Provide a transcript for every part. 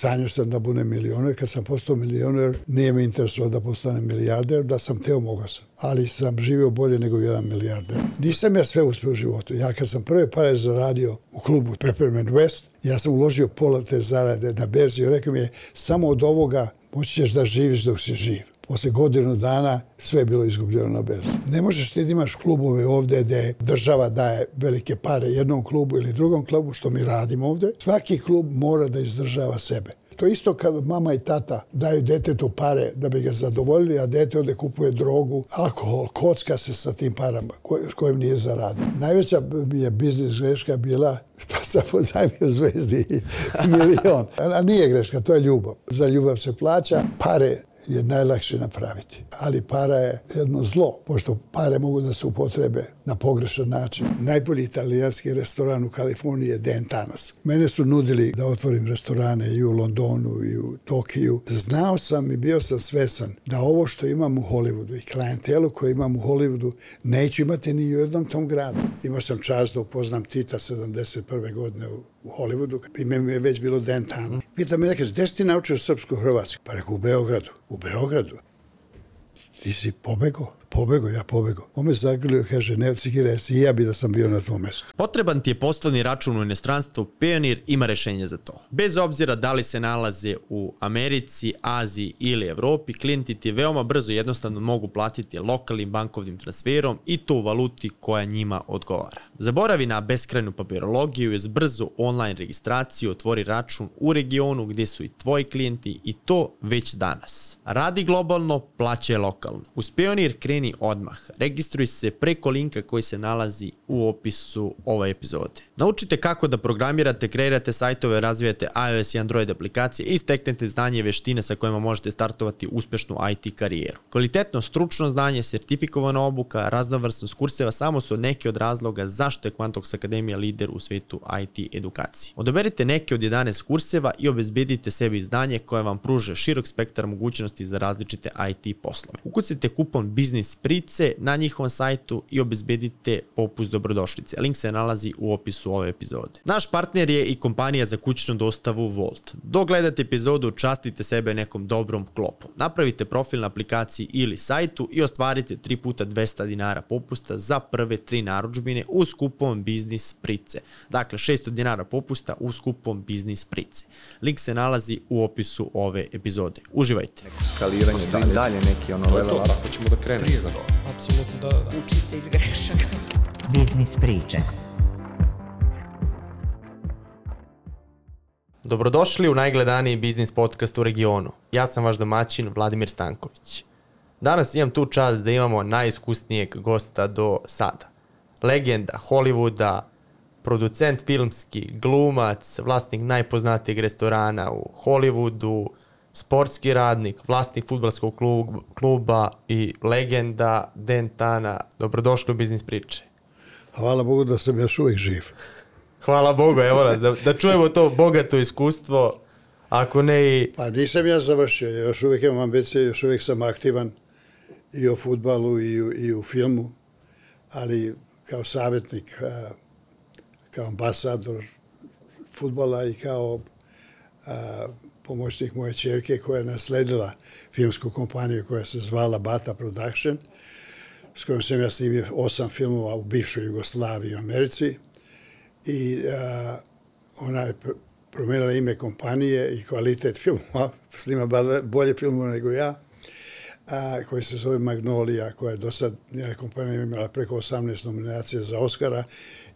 Sanju sam da budem milioner. Kad sam postao milioner, nije me interesovao da postanem milijarder, da sam teo mogao sam. Ali sam živio bolje nego jedan milijarder. Nisam ja sve uspio u životu. Ja kad sam prve pare zaradio u klubu Peppermint West, ja sam uložio pola te zarade na berzi i rekao mi je, samo od ovoga moći ćeš da živiš dok si živ posle godinu dana sve je bilo izgubljeno na berzi. Ne možeš ti da imaš klubove ovde gde država daje velike pare jednom klubu ili drugom klubu, što mi radimo ovde. Svaki klub mora da izdržava sebe. To isto kad mama i tata daju detetu pare da bi ga zadovoljili, a dete ovde kupuje drogu, alkohol, kocka se sa tim parama s kojim nije zaradio. Najveća je biznis greška bila što sam pozajmio zvezdi milion. A nije greška, to je ljubav. Za ljubav se plaća, pare je najlakše napraviti. Ali para je jedno zlo, pošto pare mogu da se upotrebe na pogrešan način. Najbolji italijanski restoran u Kaliforniji je Dentanas. Mene su nudili da otvorim restorane i u Londonu i u Tokiju. Znao sam i bio sam svesan da ovo što imam u Hollywoodu i klijentelu koju imam u Hollywoodu neću imati ni u jednom tom gradu. Imao sam čast da upoznam Tita 71. godine u u Hollywoodu, ime mi je već bilo Dentano. Pita me nekaj, gdje si ti naučio srpsku hrvatsku? Pa rekao, u Beogradu. U Beogradu? Ti si pobegao? Pobego, ja pobego. On me zagrlio, kaže, ne cigira se, i ja bi da sam bio na tvom mjestu. Potreban ti je poslovni račun u inostranstvu, Pionir ima rešenje za to. Bez obzira da li se nalaze u Americi, Aziji ili Evropi, klijenti ti veoma brzo jednostavno mogu platiti lokalnim bankovnim transferom i to u valuti koja njima odgovara. Zaboravi na beskrajnu papirologiju i brzu brzo online registraciju otvori račun u regionu gdje su i tvoji klijenti i to već danas. Radi globalno, plaćaj lokalno. Uz Pionir kreni kreni odmah. Registruj se preko linka koji se nalazi u opisu ove epizode. Naučite kako da programirate, kreirate sajtove, razvijate iOS i Android aplikacije i steknete znanje i veštine sa kojima možete startovati uspešnu IT karijeru. Kvalitetno stručno znanje, sertifikovana obuka, raznovrsnost kurseva samo su neki od razloga zašto je Quantox Akademija lider u svetu IT edukacije. Odaberite neke od 11 kurseva i obezbedite sebi znanje koje vam pruže širok spektar mogućnosti za različite IT poslove. Ukucite kupon Biznis Price na njihovom sajtu i obezbedite popust dobrodošlice. Link se nalazi u opisu ove epizode. Naš partner je i kompanija za kućnu dostavu Volt. Dok gledate epizodu, častite sebe nekom dobrom klopom. Napravite profil na aplikaciji ili sajtu i ostvarite 3 puta 200 dinara popusta za prve tri naručbine u skupom Biznis Price. Dakle, 600 dinara popusta u skupom Biznis Price. Link se nalazi u opisu ove epizode. Uživajte. Neko skaliranje, dalje, dalje neki ono level up. Hoćemo da krenemo to. Apsolutno, da, da. Učite iz grešaka. Biznis priče. Dobrodošli u najgledaniji biznis podcast u regionu. Ja sam vaš domaćin Vladimir Stanković. Danas imam tu čast da imamo najiskusnijeg gosta do sada. Legenda Hollywooda, producent filmski, glumac, vlasnik najpoznatijeg restorana u Hollywoodu, sportski radnik, vlasnik futbalskog kluba i legenda Dentana. Dobrodošli u biznis priče. Hvala Bogu da sam još uvijek živ. Hvala Bogu, evo nas, da, da čujemo to bogato iskustvo, ako ne i... Pa nisam ja završio, još uvijek imam ambicije, još uvijek sam aktivan i u futbalu i u, i u filmu, ali kao savjetnik, kao ambasador futbala i kao pomoćnik moje čerke koja je nasledila filmsku kompaniju koja se zvala Bata Production, s kojom sam ja snimio osam filmova u bivšoj Jugoslaviji i Americi. I a, ona je pr promijenila ime kompanije i kvalitet filmova, snima bolje filmova nego ja, a, koji se zove Magnolia, koja je do sad njena kompanija imala preko 18 nominacija za Oscara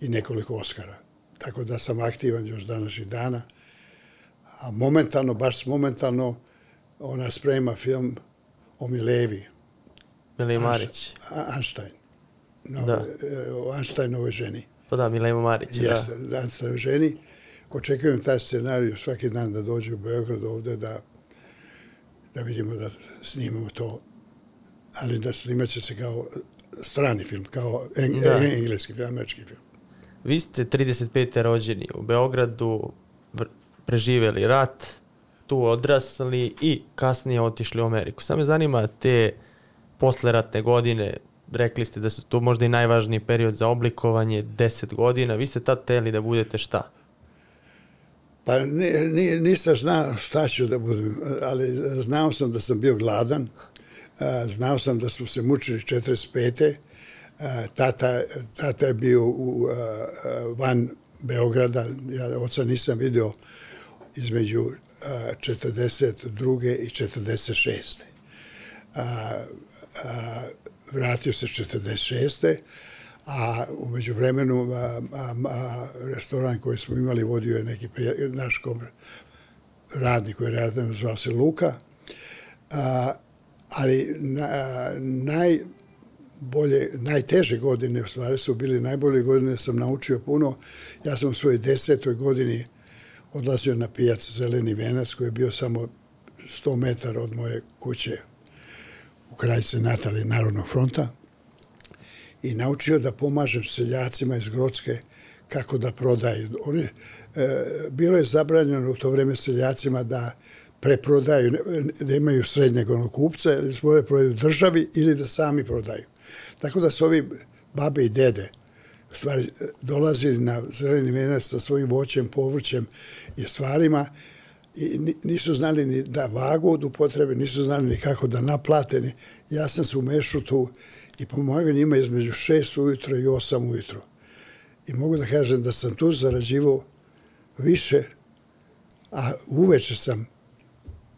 i nekoliko Oscara. Tako da sam aktivan još današnjih dana a momentalno, baš momentalno, ona sprema film o Milevi. Mile Marić. Einstein. No, da. E, Einsteinovoj ženi. Pa da, Milema Marić. Jeste, da. Einsteinovoj ženi. Očekujem taj scenarij svaki dan da dođe u Beograd ovde da, da vidimo da snimamo to. Ali da snimat će se kao strani film, kao eng da. engleski film, američki film. Vi ste 35. rođeni u Beogradu, preživjeli rat, tu odrasli i kasnije otišli u Ameriku. Samo me zanima te posleratne godine, rekli ste da su to možda i najvažniji period za oblikovanje, 10 godina. Vi ste tad teli da budete šta? Pa ni, ni, nisam znao šta ću da budem, ali znao sam da sam bio gladan, znao sam da smo se mučili 45. Tata, tata je bio u, van Beograda, ja oca nisam vidio između 42. i 46. A, a, vratio se 46 a umeđu vremenu a, a, a, restoran koji smo imali vodio je neki prija, naš kom, radnik koji je radio, zvao se Luka. A, ali na, bolje, najteže godine u stvari su bili najbolje godine, sam naučio puno. Ja sam u svojoj desetoj godini odlazio na pijac Zeleni venac koji je bio samo 100 metara od moje kuće u kraljice Natali Narodnog fronta i naučio da pomažem seljacima iz Grodske kako da prodaju. Oni, e, bilo je zabranjeno u to vreme seljacima da preprodaju, da imaju srednjeg onog kupca, ili svoje prodaju državi ili da sami prodaju. Tako da su ovi babe i dede stvari e, dolazili na zeleni venac sa svojim voćem, povrćem i stvarima i nisu znali ni da vagu od upotrebe, nisu znali ni kako da naplate. Ni. Ja sam se umešao tu i pomagao njima između 6 ujutro i 8 ujutro. I mogu da kažem da sam tu zarađivao više, a uveče sam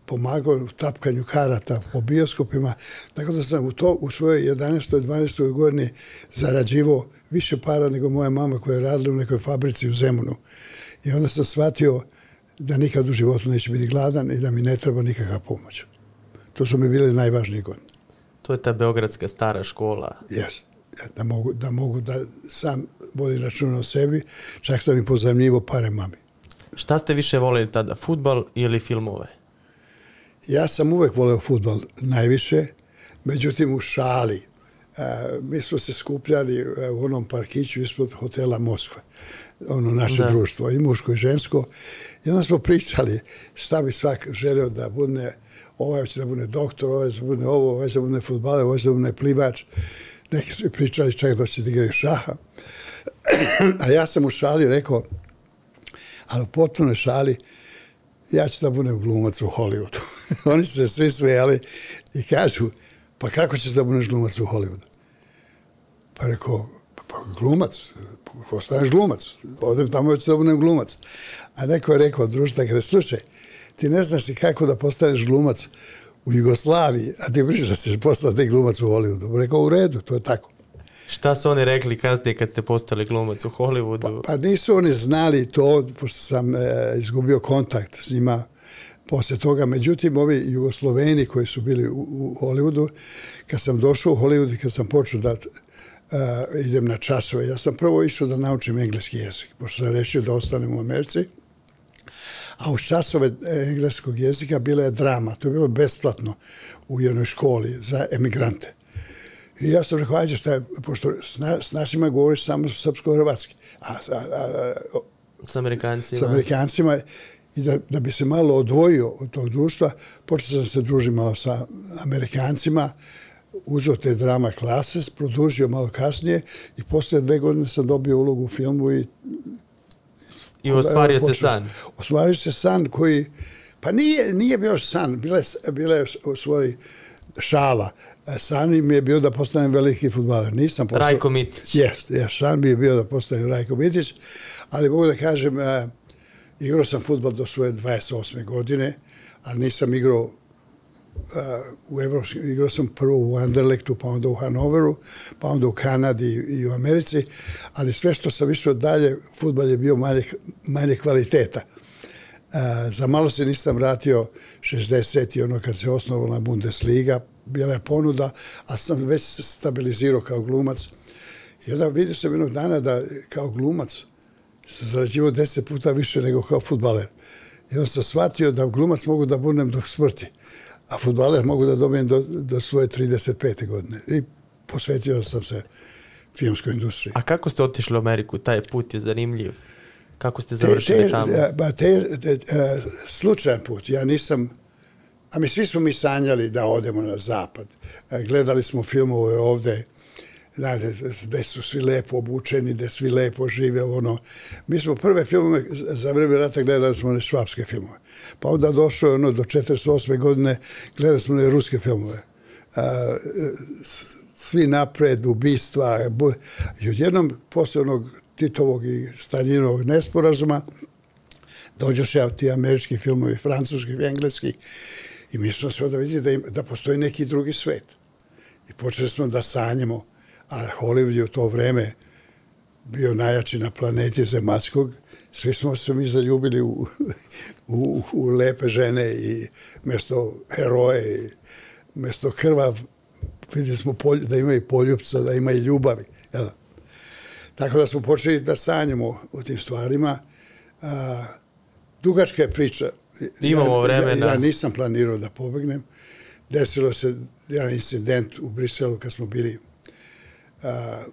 pomagao u tapkanju karata po bioskopima, tako da sam u to u svojoj 11. i 12. godini zarađivao više para nego moja mama koja je radila u nekoj fabrici u Zemunu. I onda sam shvatio da nikad u životu neće biti gladan i da mi ne treba nikakva pomoć. To su mi bile najvažnije godine. To je ta beogradska stara škola. Jes, da mogu da, mogu da sam vodim račun o sebi, čak sam i pozajemljivo pare mami. Šta ste više volili tada, futbal ili filmove? Ja sam uvek voleo futbal najviše, međutim u šali. E, mi smo se skupljali e, u onom parkiću ispod hotela Moskva, ono naše da. društvo, i muško i žensko. I onda smo pričali šta bi svak želio da bude, ovaj će da bude doktor, ovaj će da bude ovo, ovaj će da bude futbaler, ovaj će da bude plivač. Neki su pričali čak da će da igraju šaha. A ja sam u šali rekao, ali u potpunoj šali, ja ću da budem glumac u Hollywoodu. Oni su se svi smijali i kažu, pa kako ćeš da budeš glumac u Hollywoodu? Pa rekao, pa, pa glumac, postaneš glumac, odem tamo ću da budem glumac. A neko je rekao, društva, kada slušaj, ti ne znaš ti kako da postaneš glumac u Jugoslaviji, a ti pričaš da ćeš postati glumac u Hollywoodu. Rekao, u redu, to je tako. Šta su oni rekli kasnije kad ste postali glumac u Hollywoodu? Pa, pa nisu oni znali to, pošto sam e, izgubio kontakt s njima posle toga. Međutim, ovi Jugosloveni koji su bili u, u Hollywoodu, kad sam došao u Hollywood i kad sam počeo da e, idem na časove, ja sam prvo išao da naučim engleski jezik, pošto sam rešio da ostanem u Americi. A u časove e, engleskog jezika bila je drama. To je bilo besplatno u jednoj školi za emigrante. I ja sam rekao, ajde šta je, pošto s, na, s našima govoriš samo srpsko-hrvatski. A, a, a, a, s Amerikancima. S Amerikancima. I da, da bi se malo odvojio od tog društva, počeo sam se družiti malo sa Amerikancima, uzeo te drama klase, produžio malo kasnije i posle dve godine sam dobio ulogu u filmu i I ostvario se san. Ostvario se san koji, pa nije, nije bio san, bile, bile u svoj šala. San mi je bio da postanem veliki futbaler. Nisam postao... Rajko Mitić. Jes, jes, san mi je bio da postanem Rajko Mitić, ali mogu da kažem, uh, igrao sam futbol do svoje 28. godine, ali nisam igrao Uh, u Evropskom, igrao sam prvo u Anderlechtu, pa onda u Hanoveru, pa onda u Kanadi i u Americi, ali sve što sam išao dalje, futbal je bio manje, manje kvaliteta. Uh, za malo se nisam vratio 60. ono kad se osnovala Bundesliga, bila je ponuda, a sam već se stabilizirao kao glumac. I onda vidio sam jednog dana da kao glumac se zarađivao deset puta više nego kao futbaler. I onda sam shvatio da glumac mogu da budem do smrti, a futbaler mogu da dobijem do, do svoje 35. godine. I posvetio sam se filmskoj industriji. A kako ste otišli u Ameriku? Taj put je zanimljiv. Kako ste završili te, te, tamo? Ba, te, te, te, slučajan put. Ja nisam A mi svi smo mi sanjali da odemo na zapad. Gledali smo filmove ovde, Znate, gde su svi lepo obučeni, gde svi lepo žive, ono. Mi smo prve filmove za vreme rata gledali smo one švapske filmove. Pa onda došlo ono do 48. godine gledali smo one ruske filmove. A, svi napred, ubistva. bu- I odjednom, posle onog Titovog i Staljinovog nesporazuma, dođoše ti američki filmovi, francuski, engleski, i mi smo se onda vidjeli da, im, da postoji neki drugi svet. I počeli smo da sanjamo, a Hollywood je u to vreme bio najjači na planeti zemaljskog, svi smo se mi zaljubili u, u, u lepe žene i mesto heroje, i mesto krvav, vidjeli smo polj, da ima i poljubca, da ima i ljubavi. Jel? Tako da smo počeli da sanjamo o tim stvarima. A, dugačka je priča. Imamo ja, vremena. Ja, ja nisam planirao da pobegnem. Desilo se jedan incident u Briselu kad smo bili a,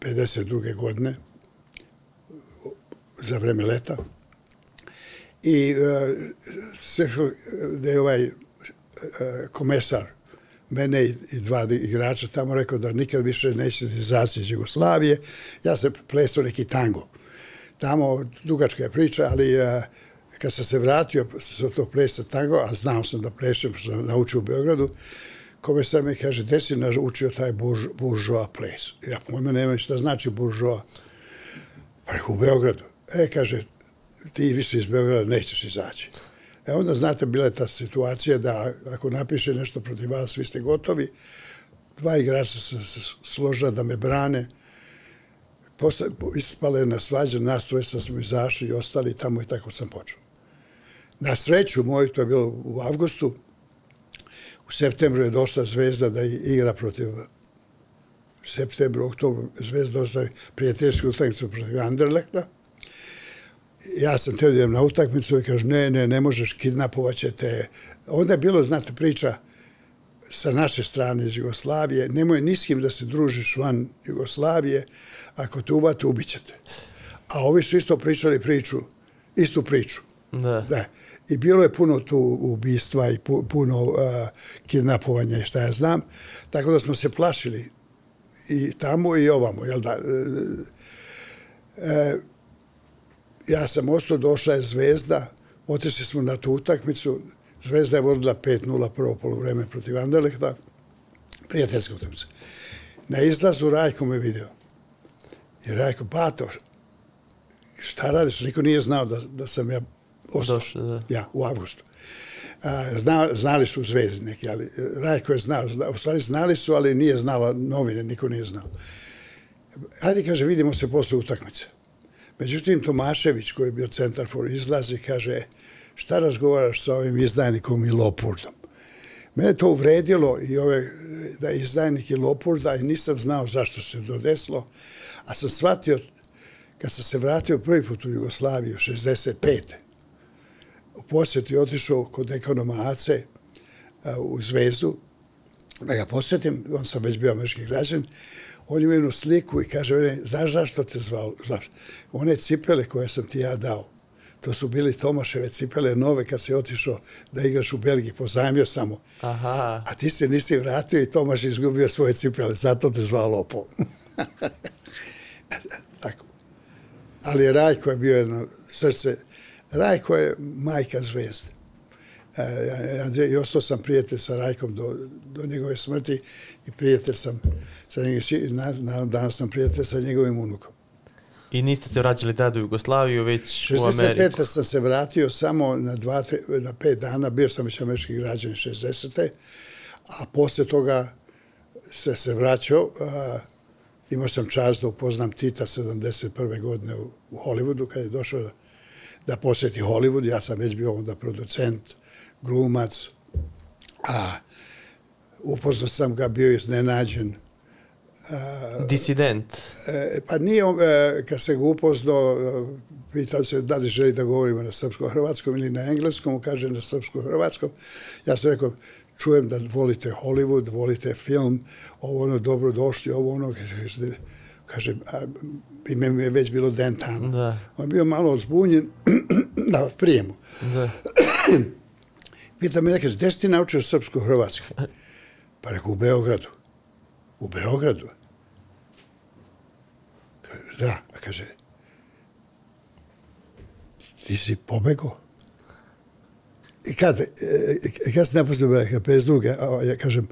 52. godine za vreme leta. I e, sve što, da je ovaj e, komesar mene i, i dva igrača tamo rekao da nikad više neće izaći iz Jugoslavije. Ja sam plesao neki tango. Tamo dugačka je priča, ali a, kad sam se vratio sa to plesa tango, a znao sam da plešem, što sam naučio u Beogradu, komesar mi kaže, gdje si naučio taj burž, buržoa ples? Ja pojma nemam šta znači buržoa. Pa rekao, u Beogradu. E, kaže, ti više iz Beograda nećeš izaći. E onda, znate, bila je ta situacija da ako napiše nešto protiv vas, vi ste gotovi. Dva igrača se složila da me brane. Posle, ispala je na svađa, nas trojica smo izašli i ostali tamo i tako sam počeo. Na sreću moju, to je bilo u avgustu, u septembru je došla Zvezda da igra protiv septembru, oktobru, Zvezda došla prijateljsku utakmicu protiv Anderlekta. Ja sam da idem na utakmicu i kaže, ne, ne, ne možeš, kidnapovat će te. Onda je bilo, znate, priča sa naše strane iz Jugoslavije, nemoj ni s kim da se družiš van Jugoslavije, ako te uvate, ubićete. A ovi su isto pričali priču, istu priču. Da. Da. I bilo je puno tu ubistva i pu- puno uh, kidnapovanja i šta ja znam. Tako da smo se plašili i tamo i ovamo. Jel da? E, e ja sam ostao, došla je Zvezda, otišli smo na tu utakmicu. Zvezda je vodila 5-0 prvo polovreme protiv Anderlehta. Prijateljska utakmica. Na izlazu Rajko me video. I Rajko, Bato, šta radiš? Niko nije znao da, da sam ja ostao. Došao, da. Ja, u avgustu. A, zna, znali su neki, ali e, Rajko je znao, zna, u stvari znali su, ali nije znala novine, niko nije znao. Ajde, kaže, vidimo se posle utakmice. Međutim, Tomašević, koji je bio centar for izlazi, kaže, šta razgovaraš sa ovim izdajnikom i lopurdom? Mene to uvredilo i ove, da je izdajnik i lopurda i nisam znao zašto se to a sam shvatio, kad sam se vratio prvi put u Jugoslaviju, 65 u posjetu je otišao kod ekonoma Ace a, u Zvezdu, da ga posjetim, on sam već bio američki građan, on ima jednu sliku i kaže, mene, znaš zašto te zvao? Znaš, one cipele koje sam ti ja dao, to su bili Tomaševe cipele nove kad si otišao da igraš u Belgiji, pozajmio samo. Aha. A ti se nisi vratio i Tomaš izgubio svoje cipele, zato te zvao Lopov. Tako. Ali je Rajko je bio jedno srce. Rajko je majka zvezde. E, Andrej, I ostao sam prijatelj sa Rajkom do, do njegove smrti i prijatelj sam sa naravno danas sam prijatelj sa njegovim unukom. I niste se vraćali tada u Jugoslaviju, već u Ameriku. 65. sam se vratio samo na, dva, tre, na pet dana, bio sam već američki građan 60. A posle toga se se vraćao, a, imao sam čast da upoznam Tita 71. godine u, u Hollywoodu, kad je došao da, da posjeti Hollywood. Ja sam već bio onda producent, glumac, a upoznao sam ga, bio iznenađen. Disident. E, pa nije, e, kad se ga upoznao, e, pitao se da li želi da govorimo na srpsko-hrvatskom ili na engleskom, kaže na srpsko-hrvatskom. Ja sam rekao, čujem da volite Hollywood, volite film, ovo ono, dobro došli, ovo ono, kaže, a, ime mi je već bilo Dentano. Da. On je bio malo zbunjen na prijemu. Da. Pita me neke, gde si ti naučio srpsko-hrvatski? Pa rekao, u Beogradu. U Beogradu. Kaže, da, a kaže, ti si pobego? I kad, e, e, kad se naposlio Beleka, 52. a ja kažem,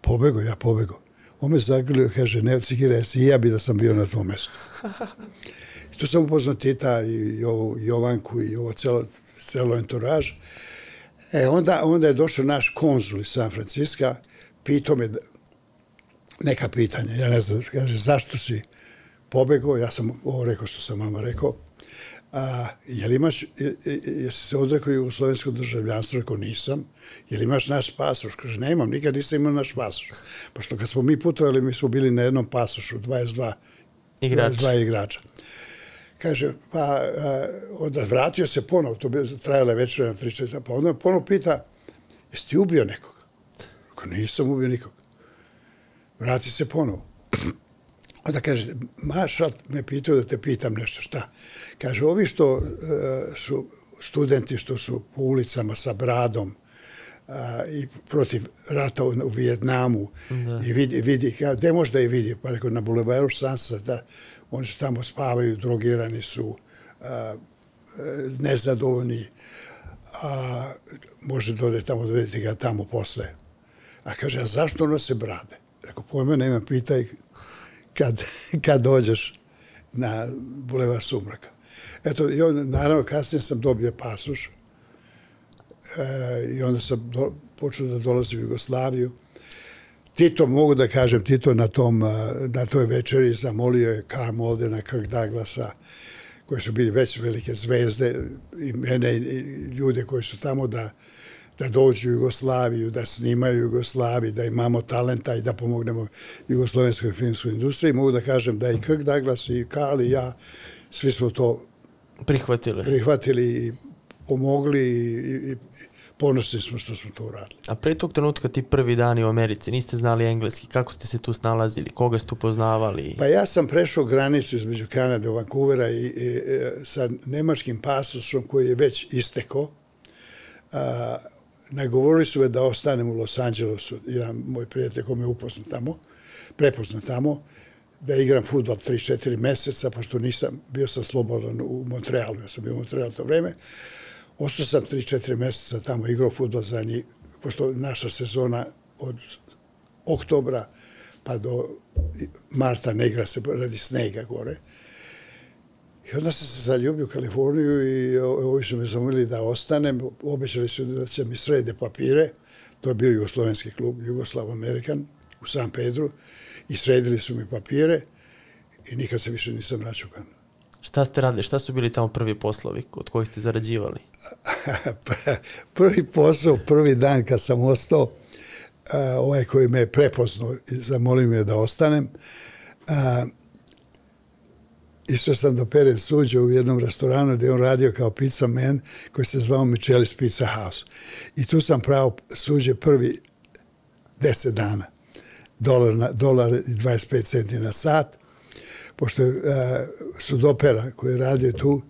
pobego, ja pobego. On me zagrlio, kaže, ne cikire se, i ja bi da sam bio na tom mjestu. I tu sam upoznao Tita i, i ovu Jovanku i ovo celo, celo entouraž. E, onda, onda je došao naš konzul iz San Francisco, pitao me neka pitanja. Ja ne znam, kaže, zašto si pobegao? Ja sam ovo rekao što sam mama rekao. A, je li imaš, je, jesi se odrekao jugoslovensko državljanstvo? Rekao, nisam. Je li imaš naš pasoš? Kaže, nemam, nikad nisam imao naš pasoš. Pošto kad smo mi putovali, mi smo bili na jednom pasošu, 22 Igrač. 22 igrača. Kaže, pa a, onda vratio se ponovo, to bi trajala večera na 3-4, pa onda me ponovo pita, jesi ti ubio nekog? Rekao, nisam ubio nikog. Vrati se ponovo. Onda kaže, maršal me pitao da te pitam nešto, šta? Kaže, ovi što e, su studenti što su po ulicama sa bradom a, i protiv rata u, u Vijetnamu da. i vidi, vidi ka, gde možda i vidi, pa rekao, na bulevaru Sansa, da oni su tamo spavaju, drogirani su, a, e, nezadovoljni, a može dode tamo da vidite ga tamo posle. A kaže, a zašto nose brade? Rekao, pojma nema, pitaj kad, kad dođeš na bulevar Sumraka. Eto, i on, naravno, kasnije sam dobio pasoš e, i onda sam do, počeo da dolazim u Jugoslaviju. Tito, mogu da kažem, Tito na, tom, e, na toj večeri zamolio je Carm Oldena, Kirk Douglasa, koji su bili već velike zvezde, i mene, i ljude koji su tamo da, da dođu u Jugoslaviju, da snimaju Jugoslaviju, da imamo talenta i da pomognemo jugoslovenskoj filmskoj industriji. Mogu da kažem da i Kirk Douglas i Karl i ja, svi smo to Prihvatili. prihvatili i pomogli i, i, ponosni smo što smo to uradili. A pre tog trenutka ti prvi dani u Americi, niste znali engleski, kako ste se tu snalazili, koga ste tu poznavali? Pa ja sam prešao granicu između Kanade i Vancouvera i, i, i sa nemačkim pasošom koji je već istekao. A, nagovorili su me da ostanem u Los Angelesu, jedan moj prijatelj ko me upoznao tamo, prepoznao tamo, da igram futbol 3-4 meseca, pošto nisam, bio sam slobodan u Montrealu, ja sam bio u Montrealu to vreme. Ostao sam 3-4 meseca tamo, igrao futbol za njih, pošto naša sezona od oktobra pa do marta ne igra se radi snega gore. I onda sam se zaljubio u Kaliforniju i ovi su me zamolili da ostanem. Obećali su da će mi srede papire. To je bio jugoslovenski klub, Jugoslav Amerikan u San Pedru. I sredili su mi papire i nikad se više nisam Kanadu. Šta ste radili, šta su bili tamo prvi poslovi od kojih ste zarađivali? prvi posao, prvi dan kad sam ostao, ovaj koji me je prepoznao i zamolio me da ostanem, išao sam da perem suđe u jednom restoranu gdje on radio kao pizza man koji se zvao Michelis Pizza House. I tu sam pravo suđe prvi deset dana. Dolar, na, dolar i 25 centi na sat. Pošto je uh, sudopera koji radi radio tu uh,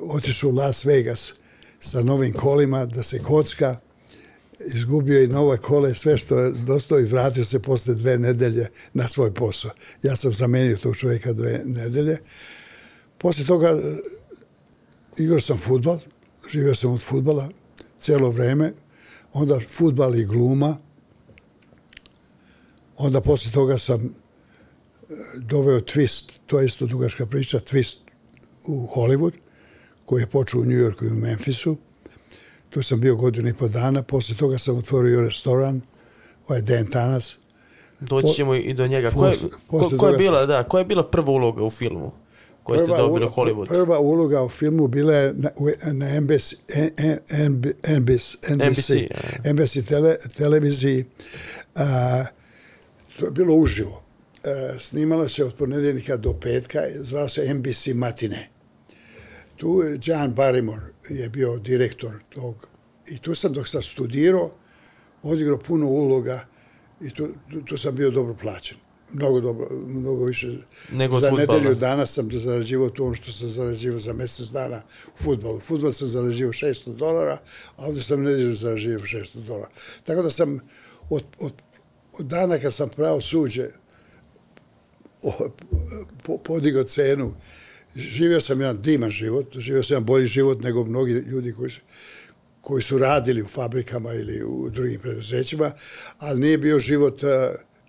otišao u Las Vegas sa novim kolima da se kocka izgubio i nove kole, sve što je dostao i vratio se posle dve nedelje na svoj posao. Ja sam zamenio tog čovjeka dve nedelje. Posle toga e, igrao sam futbal, živio sam od futbala cijelo vreme, onda futbal i gluma, onda posle toga sam e, doveo twist, to je isto dugaška priča, twist u Hollywood, koji je počeo u New Yorku i u Memphisu. Tu sam bio godinu i po dana. Posle toga sam otvorio restoran, ovaj Dan Tanas. Doći ćemo i do njega. Ko je, ko, ko je bila, da, koja je bila prva uloga u filmu? Koju ste dobili u Hollywood? Prva uloga u filmu bila je na, na NBC, NBC, NBC, NBC tele, televiziji. A, to je bilo uživo. A, snimalo se od ponedeljnika do petka, zvao se NBC Matine. Tu je John Barrymore je bio direktor tog. I tu sam dok sam studirao, odigrao puno uloga i tu, tu, tu sam bio dobro plaćen. Mnogo dobro, mnogo više. Nego za futbala. nedelju dana sam zarađivao to ono što sam zarađivao za mjesec dana u futbolu. Futbol sam zarađivao 600 dolara, a ovdje sam nedelju zarađivao 600 dolara. Tako da sam od, od, od dana kad sam pravo suđe, po, podigao cenu. Živio sam jedan diman život, živio sam jedan bolji život nego mnogi ljudi koji su, koji su radili u fabrikama ili u drugim preduzećima, ali nije bio život, uh,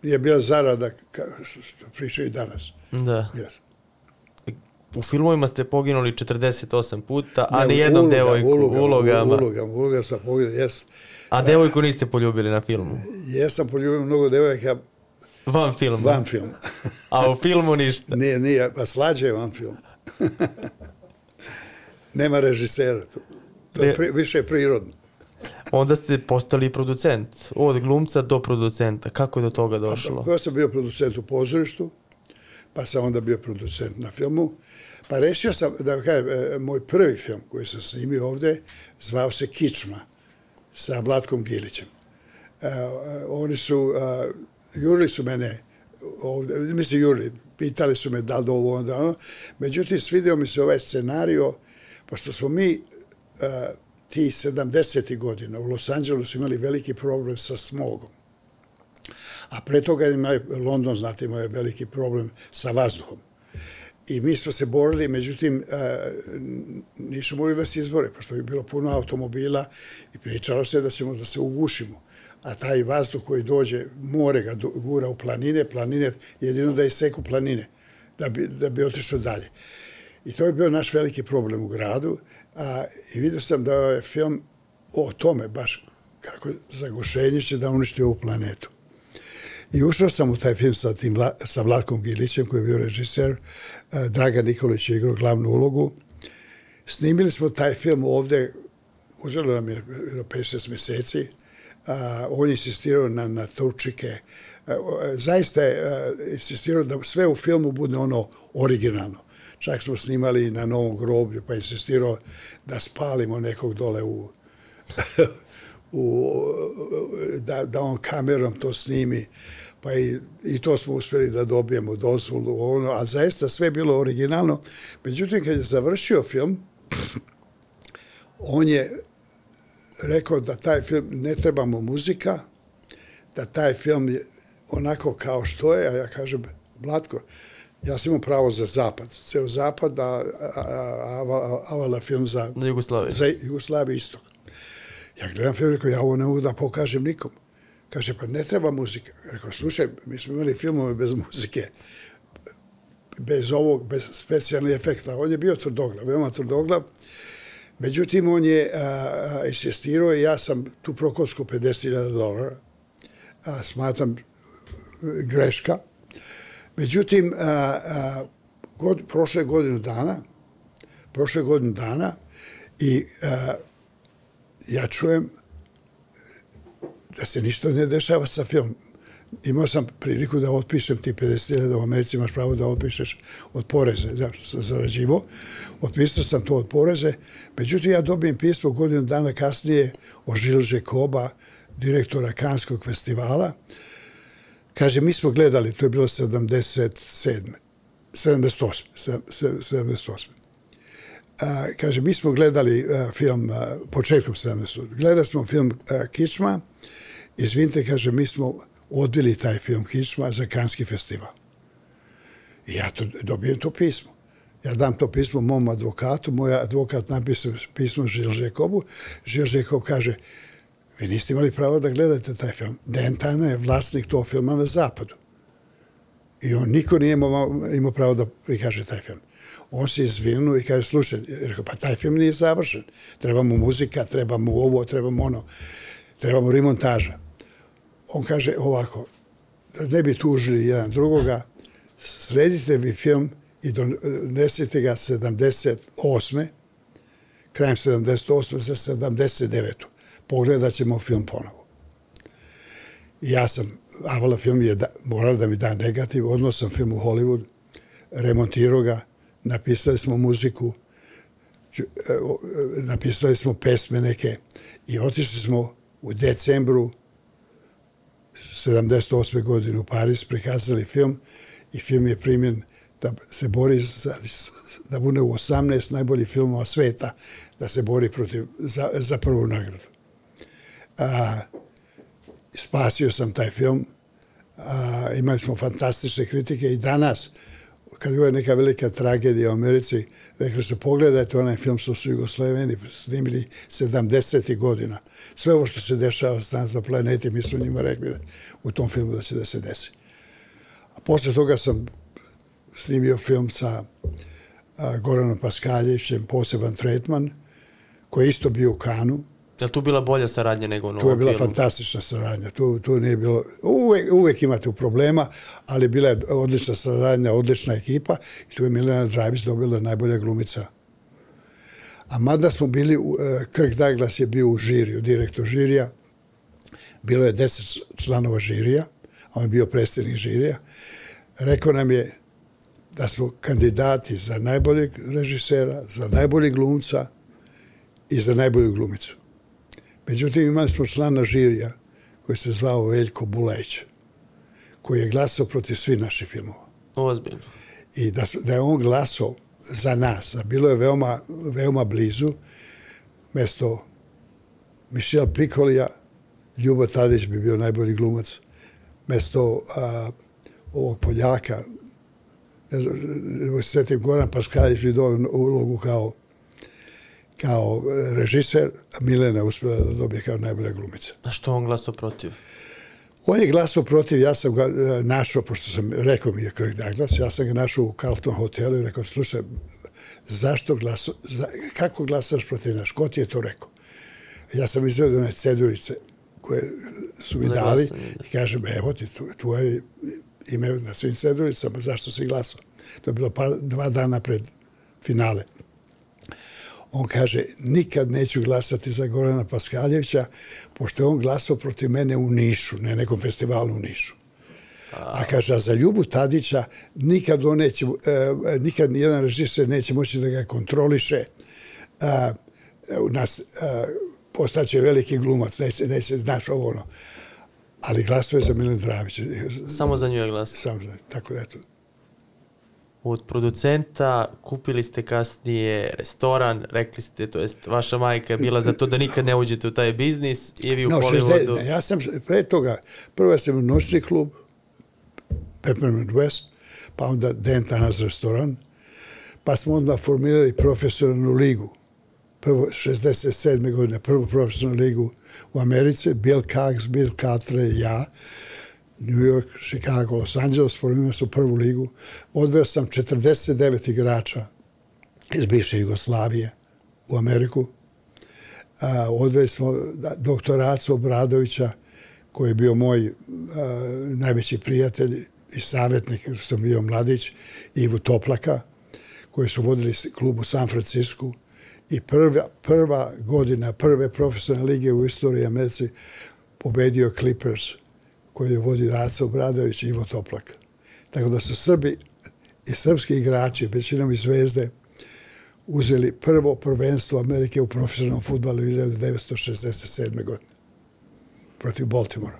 nije bila zarada, kao što pričaju danas. Da. Yes. U filmovima ste poginuli 48 puta, a ni jednom uloga, devojku, uloga, ulogama. Uloga, uloga sam poginuo, jes. A devojku niste poljubili na filmu? Jesam poljubio mnogo devojaka Van filma? van film. A u filmu ništa? nije, nije, pa slađe je van film. Nema režisera tu. To je pri, više prirodno. Onda ste postali producent. Od glumca do producenta. Kako je do toga došlo? Ja sam bio producent u pozorištu, pa sam onda bio producent na filmu. Pa rešio sam, da kažem, e, moj prvi film koji sam snimio ovde, zvao se Kičma sa Vlatkom Gilićem. Uh, oni su, uh, jurili su mene ovde, mislim jurili, pitali su me da li ovo onda ono. Međutim, svidio mi se ovaj scenario, pošto smo mi uh, ti 70. godina u Los Angelesu imali veliki problem sa smogom. A pre toga ima London, znate, imao je veliki problem sa vazduhom. I mi smo se borili, međutim, e, nisu mogli da se izbore, pošto je bilo puno automobila i pričalo se da ćemo da se ugušimo. A taj vazduh koji dođe, more ga gura u planine, planine, jedino da iseku planine, da bi, da bi otišao dalje. I to je bio naš veliki problem u gradu. A, I vidio sam da je film o tome, baš kako zagušenje će da uništi ovu planetu. I ušao sam u taj film sa, tim, sa Vlatkom Gilićem, koji je bio režiser. E, Draga Nikolić je igrao glavnu ulogu. Snimili smo taj film ovde, uzelo nam je 5-6 mjeseci. A, on je insistirao na, na turčike. A, zaista je a, insistirao da sve u filmu bude ono originalno. Čak smo snimali na Novom groblju, pa insistirao da spalimo nekog dole u, u da, da on kamerom to snimi. Pa i, i to smo uspjeli da dobijemo dozvolu, ono, a zaista sve bilo originalno. Međutim, kad je završio film, on je rekao da taj film ne trebamo muzika, da taj film je onako kao što je, a ja kažem, Blatko, ja sam imao pravo za zapad, ceo zapad, a, a, a, avala film za, za Jugoslaviju. Za Jugoslaviju istok. Ja gledam film, rekao, ja ovo ne mogu da pokažem nikom. Kaže, pa ne treba muzika. Rekao, slušaj, mi smo imali filmove bez muzike, bez ovog, bez specijalnih efekta. On je bio tvrdoglav, veoma tvrdoglav. Međutim, on je insistirao i ja sam tu prokosku 50.000 dolara. A, smatram greška. Međutim, a, a, god, prošle godinu dana, prošle godinu dana i a, ja čujem da se ništa ne dešava sa filmom. Imao sam priliku da otpišem ti 50.000 u Americi, imaš pravo da otpišeš od poreze, da sam zarađivo. Otpisao sam to od poreze. Međutim, ja dobijem pismo godinu dana kasnije o Žilže Koba, direktora Kanskog festivala. Kaže, mi smo gledali, to je bilo 77. 78. 78. A, kaže, mi smo gledali a, film a, početkom 70. Gledali smo film a, Kičma, izvinite, kaže, mi smo odveli taj film Kičma za Kanski festival. I ja to, dobijem to pismo. Ja dam to pismo mom advokatu, moj advokat napisao pismo Žilžekovu. Žilžekov kaže, vi niste imali pravo da gledate taj film. Dentana je vlasnik tog filma na zapadu. I on niko nije imao, imao pravo da prikaže taj film. On se izvinuo i kaže, slušaj, rekao, pa taj film nije završen. Trebamo muzika, trebamo ovo, trebamo ono, trebamo remontaža on kaže ovako, da ne bi tužili jedan drugoga, sredite mi film i donesite ga 78. krajem 78. za 79. Pogledat ćemo film ponovo. Ja sam, Avala film je da, morala da mi da negativ, odnosno sam film u Hollywood, remontirao ga, napisali smo muziku, e, e, napisali smo pesme neke i otišli smo u decembru 78. godine u Paris prikazali film i film je primjen da se bori za, da bude u 18 najboljih filmova sveta da se bori protiv za, za prvu nagradu. A, spasio sam taj film A, imali smo fantastične kritike i danas, kad je neka velika tragedija u Americi, rekli su, pogledajte onaj film što su Jugosloveni snimili 70. godina. Sve ovo što se dešava s nas na planeti, mi smo njima rekli u tom filmu da će da se desi. A posle toga sam snimio film sa a, Goranom Paskaljevićem, poseban tretman, koji je isto bio u Kanu. Je tu bila bolja saradnja nego u novom Tu je bila filmu? fantastična saradnja. Tu, tu nije bilo... Uvek, uvek imate problema, ali bila je odlična saradnja, odlična ekipa i tu je Milena Dravis dobila najbolja glumica. A mada smo bili, uh, Kirk Douglas je bio u žiriju, direktor žirija, bilo je deset članova žirija, a on je bio predstavnik žirija, rekao nam je da smo kandidati za najboljeg režisera, za najboljeg glumca i za najbolju glumicu. Međutim, imali smo člana žirija koji se zvao Veljko Buleć, koji je glasao protiv svih naših filmova. Ozbiljno. I da, da je on glasao za nas, a bilo je veoma, veoma blizu, mesto Mišela Pikolija, Ljubo Tadić bi bio najbolji glumac, mesto a, ovog Poljaka, ne znam, ne znam, Goran Paskaljić bi dobio ulogu kao kao e, režiser, a Milena uspjela da dobije kao najbolja glumica. A što on glasao protiv? On je glasao protiv, ja sam ga e, našao, pošto sam rekao mi je Kirk Douglas, ja sam ga našao u Carlton hotelu i rekao, slušaj, zašto glasao, za, kako glasaš protiv naš, ko ti je to rekao? Ja sam izvedio one cedurice koje su mi dali i kažem, evo ti, tvoje ime na svim ceduricama, zašto si glasao? To je bilo pa, dva dana pred finale on kaže, nikad neću glasati za Gorana Paskaljevića, pošto je on glasao protiv mene u Nišu, ne nekom festivalu u Nišu. A kaže, a za Ljubu Tadića nikad on neće, e, nikad nijedan režiser neće moći da ga kontroliše. E, u nas e, postaće veliki glumac, neće, neće, znaš ovo ono. Ali glasuje za Milan Dravić. Samo za nju je glas. Samo za nju, tako da eto od producenta, kupili ste kasnije restoran, rekli ste, to jest vaša majka je bila za to da nikad ne uđete u taj biznis i vi u no, Hollywoodu. Ja sam pre toga, prvo sam u noćni klub, Peppermint West, pa onda Dentanas restoran, pa smo onda formirali profesionalnu ligu. Prvo, 67. godine, prvu profesionalnu ligu u Americi, Bill Cox, Bill Catre, ja. New York, Chicago, Los Angeles, formirali su prvu ligu. Odveo sam 49 igrača iz bivše Jugoslavije u Ameriku. Odveli smo doktoracu Obradovića, koji je bio moj najveći prijatelj i savjetnik, sam bio mladić, Ivu Toplaka, koji su vodili klub u San Francisku. I prva, prva godina prve profesionalne lige u istoriji Americi pobedio Clippers – koji je vodi Aco Bradović i Ivo Toplak. Tako da su Srbi i srpski igrači, većinom i zvezde, uzeli prvo prvenstvo Amerike u profesionalnom futbalu 1967. godine protiv Baltimora.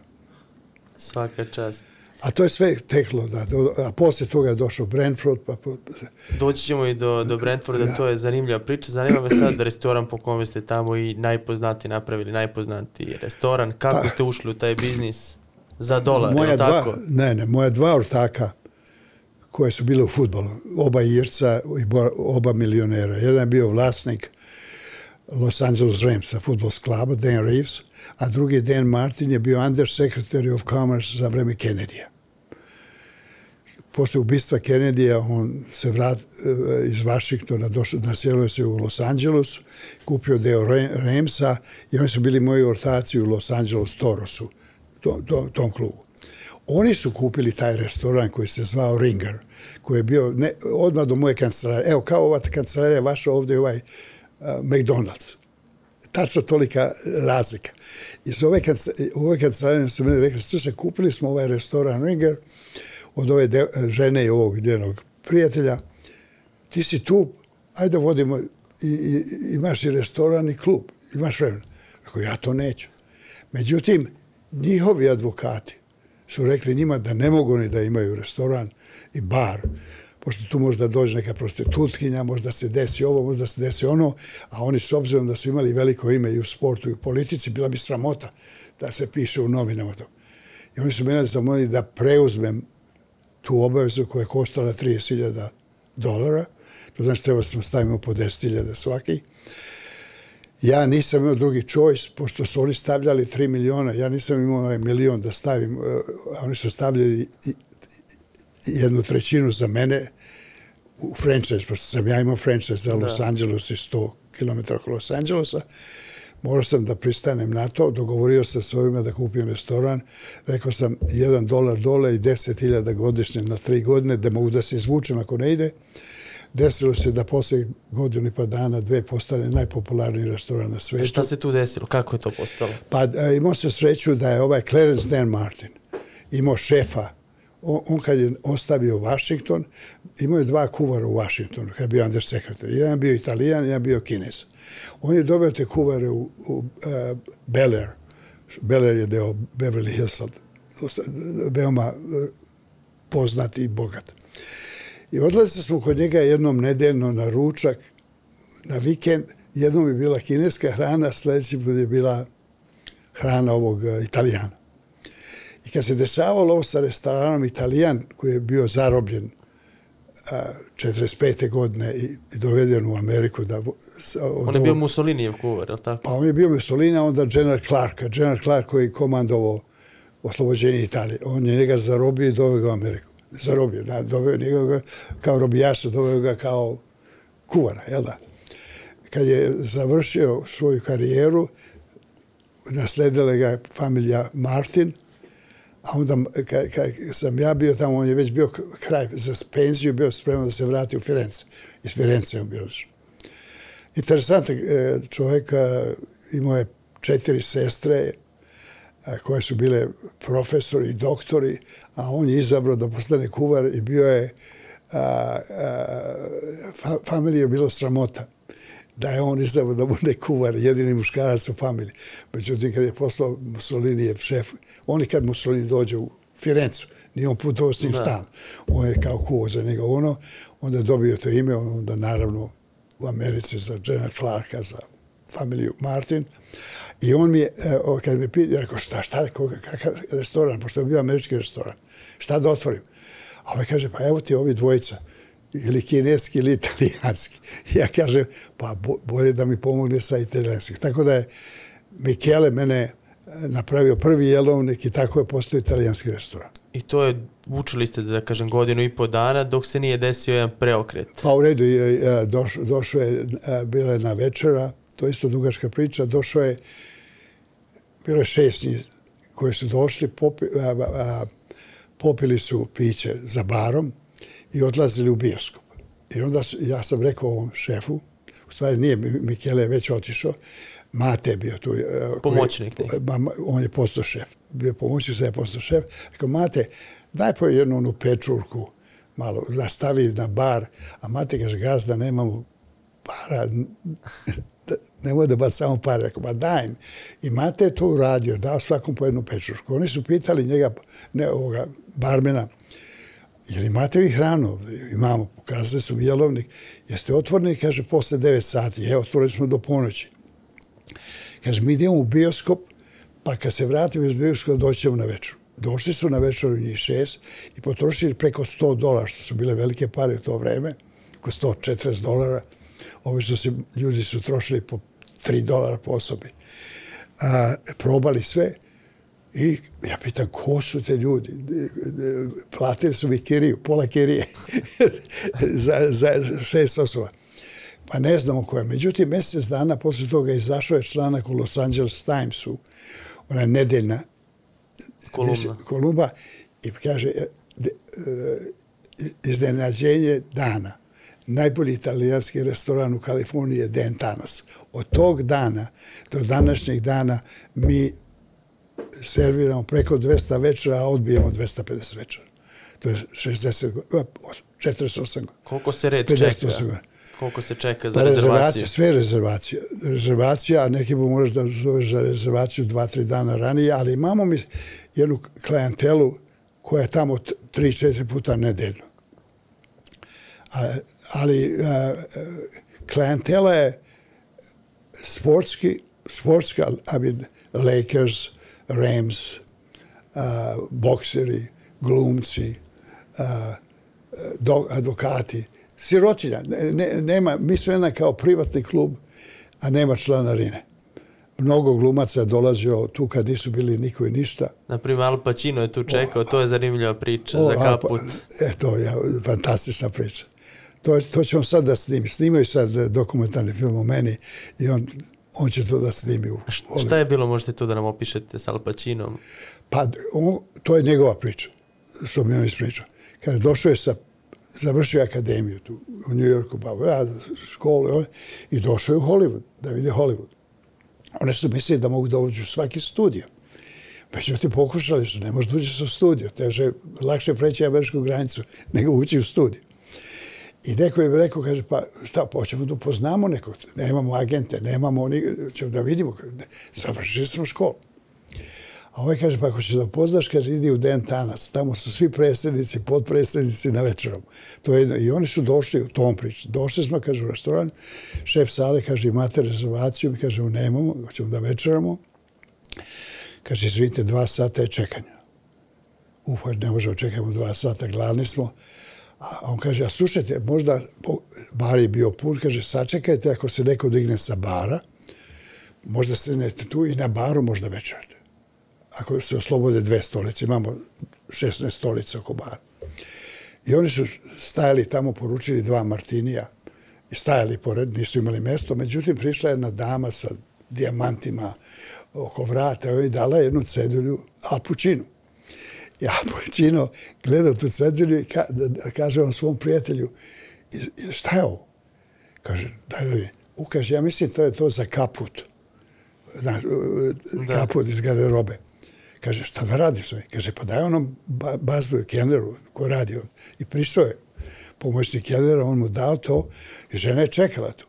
Svaka čast. A to je sve teklo, da. A poslije toga je došao Brentford. Pa, Doći ćemo i do, do Brentforda, ja. to je zanimljiva priča. Zanima me sad restoran po kome ste tamo i najpoznati napravili, najpoznati restoran. Kako pa, ste ušli u taj biznis? Za dolar, moja dva, tako? Ne, ne, moja dva ortaka koje su bile u futbolu, oba Irca i oba milionera. Jedan je bio vlasnik Los Angeles Ramsa, futbolsk kluba, Dan Reeves, a drugi Dan Martin je bio under secretary of commerce za vreme Kennedy-a. Posle ubistva Kennedy-a on se vrat uh, iz Vašiktona, došao, naselio se u Los Angeles, kupio deo Ramsa i oni su bili moji ortaci u Los Angeles Torosu tom, tom, tom klubu. Oni su kupili taj restoran koji se zvao Ringer, koji je bio ne, odmah do moje kancelarije. Evo, kao ova kancelarija vaša ovdje ovaj uh, McDonald's. Tačno tolika eh, razlika. I su ove, ove kancelarije su meni rekli, slušaj, kupili smo ovaj restoran Ringer od ove de, žene i ovog njenog prijatelja. Ti si tu, ajde vodimo, i, i, imaš i restoran i klub, imaš vremena. Rekao, ja to neću. Međutim, njihovi advokati su rekli njima da ne mogu ni da imaju restoran i bar, pošto tu možda dođe neka prostitutkinja, možda se desi ovo, možda se desi ono, a oni s obzirom da su imali veliko ime i u sportu i u politici, bila bi sramota da se piše u novinama to. I oni su mene zamolili da preuzmem tu obavezu koja je koštala 30.000 dolara. To znači treba smo stavimo po 10.000 svaki. Ja nisam imao drugi choice, pošto su oni stavljali 3 miliona, ja nisam imao ovaj milion da stavim, uh, a oni su stavljali jednu trećinu za mene u franchise, pošto sam ja imao franchise za Los Angeles i 100 km oko Los Angelesa. Morao sam da pristanem na to, dogovorio sam se ovima da kupim restoran, rekao sam 1 dolar dole i 10.000 godišnje na tri godine, da mogu da se izvučem ako ne ide. Desilo se da posle godinu i pa dana dve postane najpopularniji restoran na svetu. Šta se tu desilo? Kako je to postalo? Pa e, imao se sreću da je ovaj Clarence Dan Martin imao šefa. On, on kad je ostavio Washington, imao je dva kuvara u Washingtonu, kad je bio under. Jedan je bio italijan, jedan je bio kinez. On je doveo te kuvare u, u uh, Bel Air. Bel Air je deo Beverly Hillsa, veoma e, poznat i bogat. I odlazili smo kod njega jednom nedeljno na ručak, na vikend. Jednom je bila kineska hrana, sljedeći put je bila hrana ovog e, italijana. I kad se dešavalo ovo sa restoranom Italijan, koji je bio zarobljen a, 45. godine i, i doveden u Ameriku da... od On je bio Mussolinijev kuvar, je li tako? Pa on je bio Mussolini, a onda General Clark. General Clark koji je komandovao oslobođenje Italije. On je njega zarobio i doveo ga u Ameriku. Zarobio, da, doveo njega kao robijaša, doveo ga kao kuvara, jel da? Kad je završio svoju karijeru, nasledila ga familija Martin, a onda kad, kad sam ja bio tamo, on je već bio kraj za penziju, bio spreman da se vrati u Firence. Iz Firenze on bio došao. Interesantan e, čovjek, imao je četiri sestre koje su bile profesori i doktori, a on je izabrao da postane kuvar i bio je, a, a, fa, familije je bilo sramota da je on izabrao da bude kuvar, jedini muškarac u familiji. Međutim, kad je poslao Mussolini je šef, on i kad Mussolini dođe u Firencu, nije on putovao s njim stan, on je kao kuo za njega ono, onda je dobio to ime, onda naravno u Americi za General Clarka, za familiju Martin. I on mi je, e, kad me pita, rekao, šta, šta, koga, kakav restoran, pošto je bio američki restoran, šta da otvorim? A ovaj kaže, pa evo ti ovi dvojica, ili kineski ili italijanski. Ja kažem, pa bo- bolje da mi pomogne sa italijanskih. Tako da je Michele mene e, napravio prvi jelovnik i tako je postao italijanski restoran. I to je, učili ste da kažem godinu i po dana dok se nije desio jedan preokret. Pa u redu, je, doš, došao je, e, bila je na večera, to je isto dugačka priča, došao je, bilo je šest njih koji su došli, popi, a, a, popili su piće za barom i odlazili u bioskop. I onda ja sam rekao ovom šefu, u stvari nije, Mi- Mikele već otišao, Mate je bio tu. e, koji- Pomoćnik ma, on je postao šef. Bio pomoćnik, sad je postao šef. Rekao, Mate, daj po jednu onu pečurku, malo, da stavi na bar. A Mate kaže, gazda, nemamo para, nemoj da baci samo pare. Rekao, ba daj mi. I Mate je to uradio, dao svakom po jednu pečušku. Oni su pitali njega, ne ovoga, barmena, jel imate vi hranu? Imamo, pokazali su mi jelovnik. Jeste otvoreni? Kaže, posle 9 sati. Evo, otvorili smo do ponoći. Kaže, mi idemo u bioskop, pa kad se vratimo iz bioskopa, doćemo na večer. Došli su na večer u njih šest i potrošili preko 100 dolara, što su bile velike pare u to vreme, oko 140 dolara. Obično se, ljudi su trošili po 3 dolara po osobi. A, probali sve i ja pitam, ko su te ljudi? Platili su mi kiriju, pola kirije za, za šest osoba. Pa ne znamo koja. Međutim, mjesec dana posle toga izašao je članak u Los Angeles Timesu, ona je nedeljna Kolumna. kolumba i kaže e, de, e, iznenađenje dana. Najbolji italijanski restoran u Kaliforniji je Den Tanas. Od tog dana do današnjeg dana mi serviramo preko 200 večera, a odbijemo 250 večera. To je 60, go- 48 godina. Koliko se red 58 čeka? godina. Koliko se čeka za Pa rezervaciju? sve rezervacije. Rezervacija, a neki bu možeš da zoveš za rezervaciju dva, tri dana ranije, ali imamo mi jednu klijentelu koja je tamo t- tri, četiri puta nedeljno. A, ali a, a, klijentela je sportski, sportska, I mean, Lakers, Rams, a, bokseri, glumci, a, do, advokati, sirotinja. Ne, ne, nema, mi smo jedna kao privatni klub, a nema članarine. Mnogo glumaca je dolazio tu kad nisu bili niko i ništa. Naprimjer, Al Pacino je tu čekao, to je zanimljiva priča O, za a, kaput. Pa, eto, ja, fantastična priča. To, to ćemo sad da snimi. Snimaju sad dokumentarni film o meni i on, on će to da snimi. U, Šta je bilo, možete tu da nam opišete s Al Pacinom? Pa on, to je njegova priča, što mi on ispričao. Kaže, došao je sa, završio je akademiju tu u New Yorku, pa ja, školu, on, i došao je u Hollywood, da vide Hollywood. One su mislili da mogu da uđu u svaki studio. Međutim, pokušali su, ne može da uđeš u studio. Teže, lakše preći američku granicu nego ući u studio. I neko je rekao, kaže, pa šta, pa hoćemo da upoznamo nekog, nemamo agente, nemamo, oni, ćemo da vidimo, završili smo školu. A ovaj kaže, pa ako ćeš da upoznaš, kaže, idi u Den Tanas, tamo su svi predsjednici, podpredsjednici na večerom. To je. I oni su došli u tom priču. Došli smo, kaže, u restoran, šef sale, kaže, imate rezervaciju, mi kaže, nemamo, hoćemo da večeramo. Kaže, izvinite, dva sata je čekanja. Uf, ne možemo čekamo dva sata, gladni smo. A on kaže, a slušajte, možda, bar je bio pun, kaže, sačekajte ako se neko digne sa bara, možda se ne tu i na baru možda večerate. Ako se oslobode dve stolice, imamo 16 stolica oko bara. I oni su stajali tamo, poručili dva Martinija i stajali pored, nisu imali mjesto. Međutim, prišla je jedna dama sa dijamantima oko vrata i dala jednu cedulju Alpučinu. I Alpučino gleda tu cedulju i ka, da, da kaže on svom prijatelju, "I- i šta je ovo? Kaže, daj da vidim. U, kaže, ja mislim to je to za kaput. Znaš, da. kaput iz garderobe. Kaže, šta da radiš? Kaže, pa daj onom ba bazboju, kelneru, ko radi on. I prišao je pomoćnik kelnera, on mu dao to i žena je čekala tu.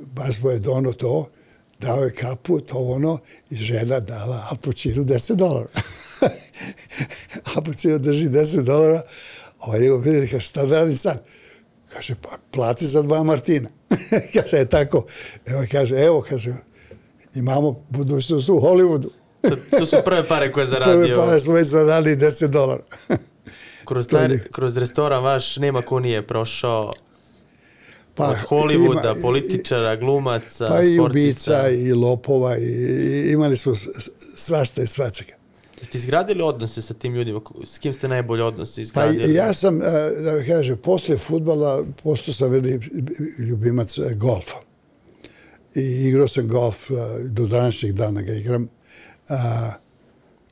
Bazbo je dono to, dao je kaput, to ono, i žena dala Al Pacino 10 dolara. Pacino drži 10 dolara, ovaj njegov prijatelj kaže, šta da radim sad? Kaže, pa plati za dva Martina. kaže, je tako. Evo, kaže, evo, kaže, imamo budućnost u Hollywoodu. To, to su prve pare koje je Prve zaradio. pare smo već zaradili 10 dolara. Kroz, taj, kroz restoran vaš nema ko nije prošao Pa, od Hollywooda, ima- političara, glumaca, Pa i sportista. ubica, i lopova, i, i imali su s- s- svašta i svačega. Jeste izgradili odnose sa tim ljudima? S kim ste najbolje odnose Pa izgradili? i ja sam, e, da vam kažem, posle futbala postao sam veli ljubimac e, golfa. I igrao sam golf, e, do današnjeg dana ga igram.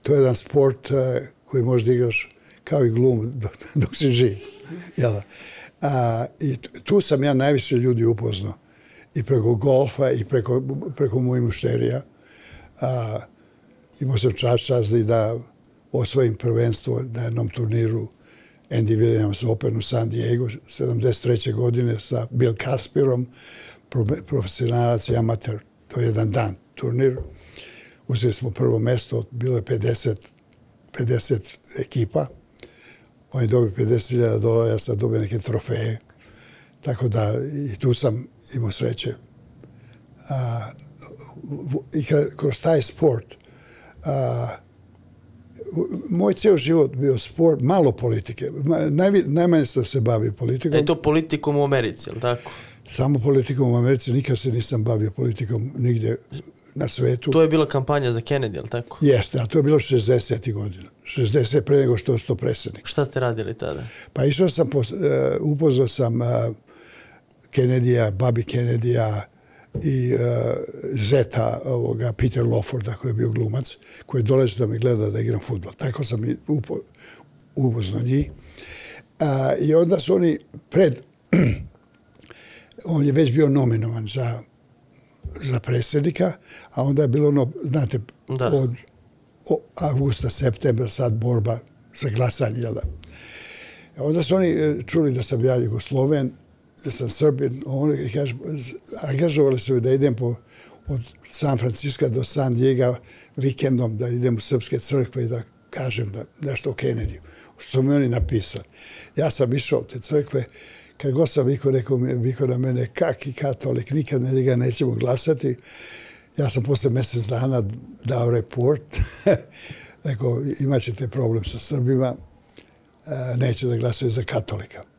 To je jedan sport koji možeš da igraš kao i glum dok, dok si živ. Jel? A, I tu- tu sam ja najviše ljudi upoznao. I preko golfa i preko, preko mojih mušterija. A, imao sam čast čast da osvojim prvenstvo na jednom turniru Andy Williams Open u San Diego 73. godine sa Bill Kaspirom, profesionalac i amater. To je jedan dan turnir. Uzeli smo prvo mesto, bilo je 50, 50 ekipa. On je dobio 50.000 dolara, ja sam dobio neke trofeje. Tako da i tu sam imao sreće. A, I kroz taj sport a, moj cijel život bio sport, malo politike. Najvi, najmanje sam se bavio politikom. E to politikom u Americi, je li tako? Samo politikom u Americi. Nikad se nisam bavio politikom nigdje na svetu. To je bila kampanja za Kennedy, je li tako? Jeste, a to je bilo 60. godina. 60 pre nego što je sto predsjednik. Šta ste radili tada? Pa išao sam, uh, upoznao sam uh, Kennedy-a, Bobby Kennedy-a i uh, zeta ovoga Peter Lawforda koji je bio glumac, koji je dolazio da me gleda da igram futbol. Tako sam i upo, upoznao njih. Uh, I onda su oni pred, on je već bio nominovan za za predsjednika, a onda je bilo ono, znate, Da. od o, avgusta, septembra, sad borba za glasanje, jel da? Onda su oni e, čuli da sam ja Jugosloven, da sam Srbin, on, kažu, angažovali su da idem po, od San Francisca do San Diego vikendom, da idem u srpske crkve i da kažem da nešto o Kennedy. Što su mi oni napisali. Ja sam išao u te crkve, kad god sam viko rekao, mi- na mene, kaki katolik, nikad ne ga nećemo glasati. Ja sam posle mjesec dana dao report rekao, imat ćete problem sa Srbima, e, neće da glasuje za katolika.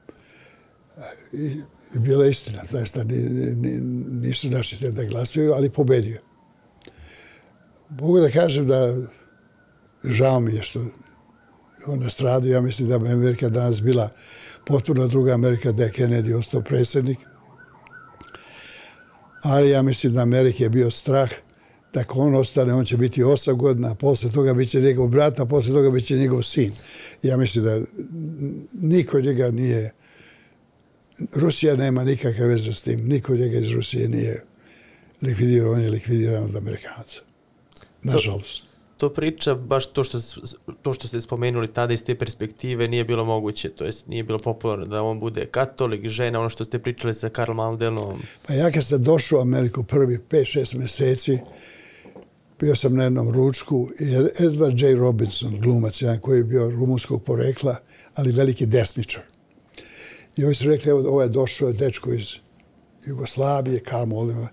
I, i bila istina, znaš šta, ni, ni, nisu naši te da glasuju, ali pobedio. Mogu da kažem da žao mi je što on nastradio, ja mislim da bi Amerika danas bila potpuno druga Amerika da je Kennedy ostao predsjednik. Ali ja mislim da Amerike je bio strah da ako on ostane, on će biti osam godina, a posle toga bit će njegov brat, a posle toga bit će njegov sin. Ja mislim da niko njega nije, Rusija nema nikakve veze s tim, niko njega iz Rusije nije likvidirao, on je likvidiran od Amerikanaca. Nažalost. To, to priča, baš to što, to što ste spomenuli tada iz te perspektive nije bilo moguće, to jest nije bilo popularno da on bude katolik, žena, ono što ste pričali sa Karl Maldelom. Pa ja kad sam došao u Ameriku prvi 5-6 meseci, bio sam na jednom ručku i Edward J. Robinson, glumac, jedan koji je bio rumunskog porekla, ali veliki desničar. I ovi su rekli, evo, ovo je došao dečko iz Jugoslavije, Karl Moldova,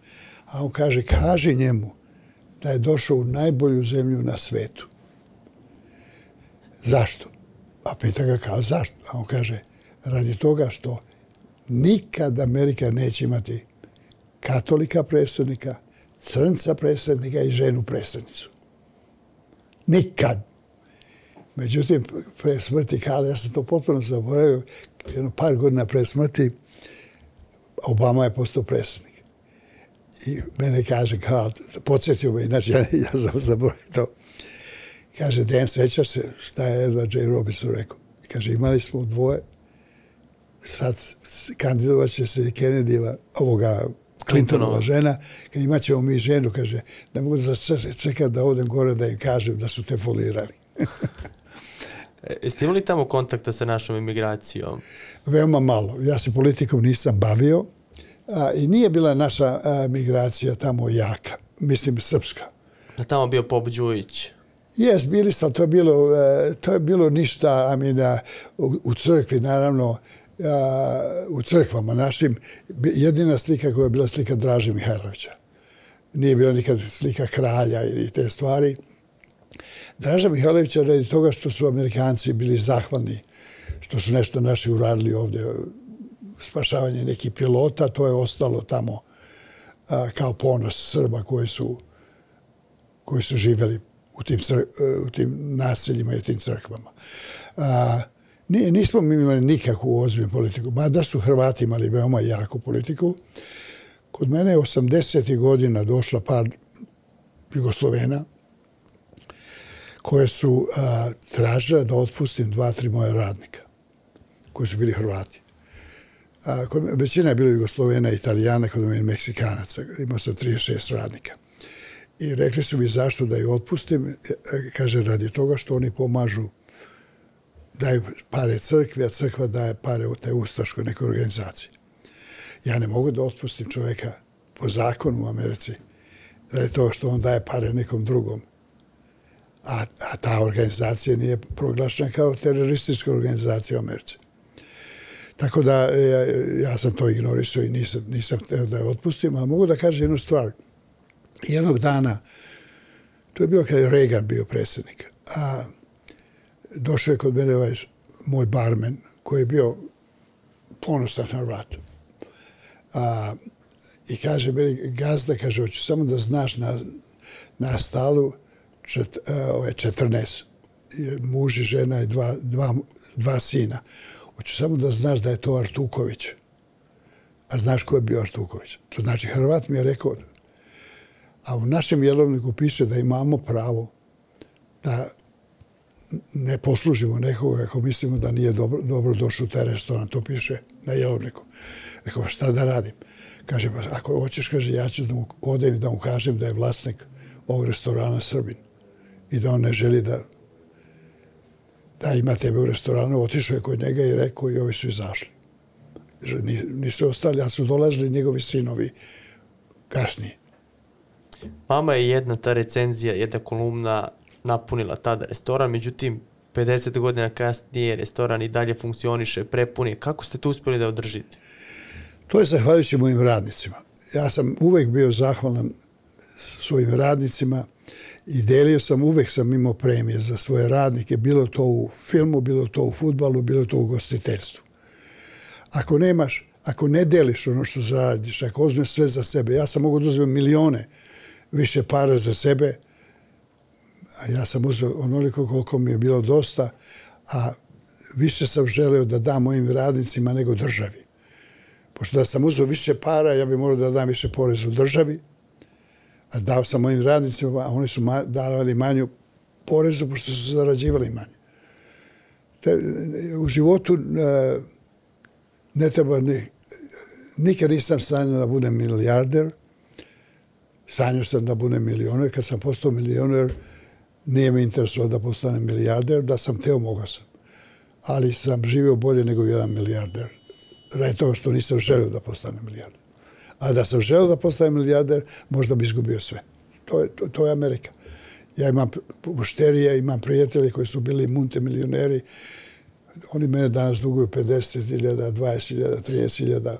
a on kaže, kaže njemu da je došao u najbolju zemlju na svetu. Zašto? A pita ga kao, zašto? A on kaže, radi toga što nikad Amerika neće imati katolika predsjednika, crnca predsjednika i ženu predsjednicu. Nikad. Međutim, pre smrti Kale, ja sam to potpuno zaboravio, jedno par godina pre smrti, Obama je postao predsjednik. I mene kaže, kao, podsjetio me, inače ja, ja sam zaboravio to. Kaže, Dan, sećaš se šta je Edward J. Robinson rekao? Kaže, imali smo dvoje, sad kandidovat će se Kennedyva, ovoga Clintonova žena, kad imat ćemo mi ženu, kaže, ne mogu da čekati da odem gore da im kažem da su te folirali. E, jeste imali tamo kontakta sa našom imigracijom? Veoma malo. Ja se politikom nisam bavio a, i nije bila naša a, migracija tamo jaka. Mislim, srpska. Da tamo bio Pop Đujić? Jes, bili sam, to je bilo, e, to je bilo ništa, a mi na, u, u crkvi, naravno, a, u crkvama našim, jedina slika koja je bila slika Draže Mihajlovića. Nije bila nikad slika kralja ili te stvari. Draža Mihajlovića radi toga što su Amerikanci bili zahvalni što su nešto naši uradili ovdje spašavanje nekih pilota, to je ostalo tamo a, kao ponos Srba koji su koji su živjeli u tim, cr, e, u tim naseljima i tim crkvama. A, Nije, nismo mi imali nikakvu ozbiljnu politiku, mada su Hrvati imali veoma jaku politiku. Kod mene je 80. godina došla par Jugoslovena koje su a, tražile da otpustim dva, tri moje radnika koji su bili Hrvati. A, kod, većina je bilo Jugoslovena, Italijana, kod mene Meksikanaca. Imao sam 36 radnika. I rekli su mi zašto da ih otpustim. E, e, kaže, radi toga što oni pomažu daju pare crkvi, a crkva daje pare u te ustaškoj nekoj organizaciji. Ja ne mogu da otpustim čoveka po zakonu u Americi radi toga što on daje pare nekom drugom. A, a ta organizacija nije proglašena kao teroristička organizacija u Americi. Tako da e, ja, ja sam to ignorisao i nisam, nisam htio da je otpustim, ali mogu da kažem jednu stvar. Jednog dana, to je bilo kad je Reagan bio predsjednik, a došao je kod mene ovaj moj barmen koji je bio ponosan Hrvat. A, I kaže meni, gazda, kaže, hoću samo da znaš na, na stalu čet, a, ove 14 muž i žena i dva, dva, dva sina. Hoću samo da znaš da je to Artuković. A znaš ko je bio Artuković? To znači Hrvat mi je rekao. A u našem jelovniku piše da imamo pravo da ne poslužimo nekoga ako mislimo da nije dobro, dobro došao taj restoran, to piše na jelovniku. Rekao, šta da radim? Kaže, pa ako hoćeš, kaže, ja ću da mu odem da mu kažem da je vlasnik ovog restorana Srbin i da on ne želi da da ima tebe u restoranu, otišao je kod njega i rekao i ovi su izašli. Nisu ostali, a su dolazili njegovi sinovi kasnije. Mama je jedna ta recenzija, jedna kolumna napunila tada restoran, međutim 50 godina kasnije restoran i dalje funkcioniše, prepuni. Kako ste to uspjeli da održite? To je zahvaljujući mojim radnicima. Ja sam uvek bio zahvalan svojim radnicima I delio sam, uvek sam imao premije za svoje radnike, bilo to u filmu, bilo to u futbalu, bilo to u gostiteljstvu. Ako nemaš, ako ne deliš ono što zaradiš, ako uzmeš sve za sebe, ja sam mogu da uzmem milione više para za sebe, a ja sam uzeo onoliko koliko mi je bilo dosta, a više sam želeo da dam mojim radnicima nego državi. Pošto da sam uzeo više para, ja bih morao da dam više poreza u državi, dao sam mojim radnicima, a oni su ma, davali manju porezu, pošto su zarađivali manje. Te, u životu e, ne treba ni, nikad nisam stanio da budem milijarder, sanjao sam da budem milioner. Kad sam postao milioner, nije me interesovao da postanem milijarder, da sam teo, mogao sam. Ali sam živio bolje nego jedan milijarder. Raj toga što nisam želio da postanem milijarder. A da sam želio da postavim milijarder, možda bi izgubio sve. To je, to, to je Amerika. Ja imam pošterije, imam prijatelje koji su bili multimilioneri. Oni mene danas duguju 50.000, 20.000, 30.000,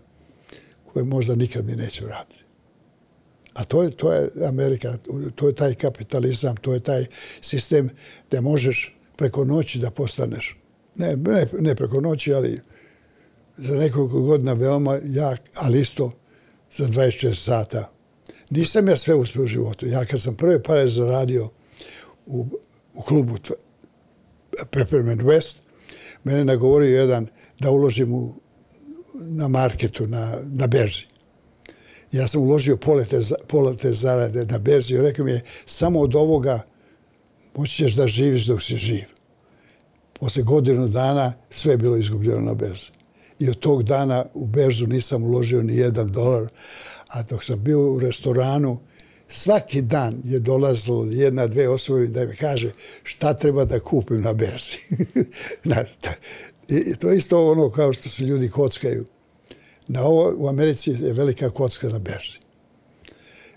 koje možda nikad mi neće vratiti. A to je, to je Amerika, to je taj kapitalizam, to je taj sistem gdje možeš preko noći da postaneš. Ne, ne, ne preko noći, ali za nekoliko godina veoma jak, ali isto za 24 sata. Nisam ja sve uspio u životu. Ja kad sam prve pare zaradio u, u klubu Peppermint West, mene nagovorio jedan da uložim u, na marketu, na, na berzi. Ja sam uložio pola te, pola te zarade na berzi i rekao mi je, samo od ovoga moći ćeš da živiš dok si živ. Posle godinu dana sve je bilo izgubljeno na berzi. I od tog dana u berzu nisam uložio ni jedan dolar. A dok sam bio u restoranu, svaki dan je dolazilo jedna, dve osobe da mi kaže šta treba da kupim na berzi. I to je isto ono kao što se ljudi kockaju. Na ovo, u Americi je velika kocka na berzi.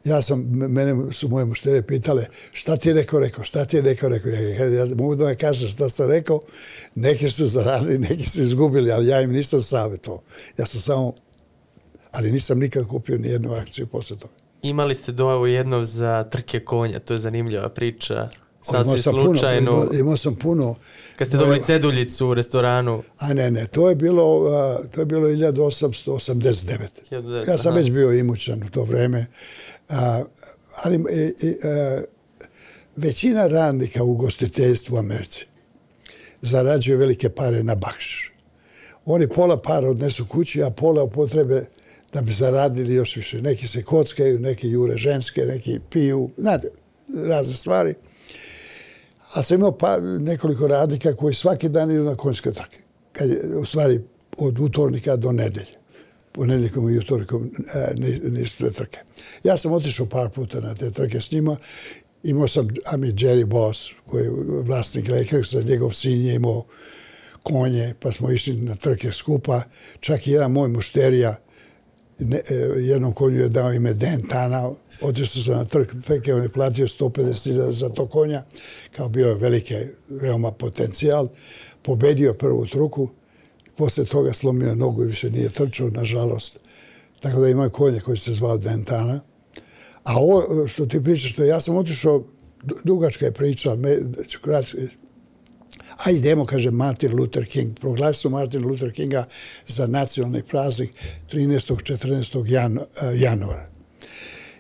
Ja sam, mene su moje muštere pitale šta ti je rekao, rekao, šta ti je rekao, rekao. Ja, ja mogu da me kažem šta sam rekao, neki su zaradili, neki su izgubili, ali ja im nisam savjetovao. Ja sam samo, ali nisam nikad kupio ni jednu akciju posle toga. Imali ste dojavu jednom za trke konja, to je zanimljiva priča. Sasvim slučajno. Puno, imao, imao sam puno. Kad ste dobili ceduljicu u restoranu. A ne, ne, to je bilo, uh, to je bilo 1889. 1900, ja sam aha. već bio imućan u to vreme. Uh, A, ali e, e, a, većina radnika u gostiteljstvu u Americi zarađuje velike pare na bakš. Oni pola para odnesu kući, a pola upotrebe da bi zaradili još više. Neki se kockaju, neki jure ženske, neki piju, znate, razne stvari. A sam imao pa, nekoliko radnika koji svaki dan idu na konjske trke. Kad je, u stvari, od utornika do nedelje. Ponedjeljkom i utorkom e, nisu te trke. Ja sam otišao par puta na te trke s njima. Imao sam Ami Jerry Boss, koji je vlasnik Lakersa, njegov sin je imao konje, pa smo išli na trke skupa. Čak i jedan moj mušterija, ne, e, jednom konju je dao ime Dentana, otišao sam na trk, trke, on je platio 150.000 za to konja, kao bio je velike, veoma potencijal, pobedio prvu truku, posle toga slomio nogu i više nije trčao, nažalost. Tako da ima konje koji se zvao Dentana. A ovo što ti pričaš, što ja sam otišao, dugačka je priča, me, ću kratko, a idemo, kaže Martin Luther King, proglasio Martin Luther Kinga za nacionalni praznik 13. 14. Jan, eh, januara.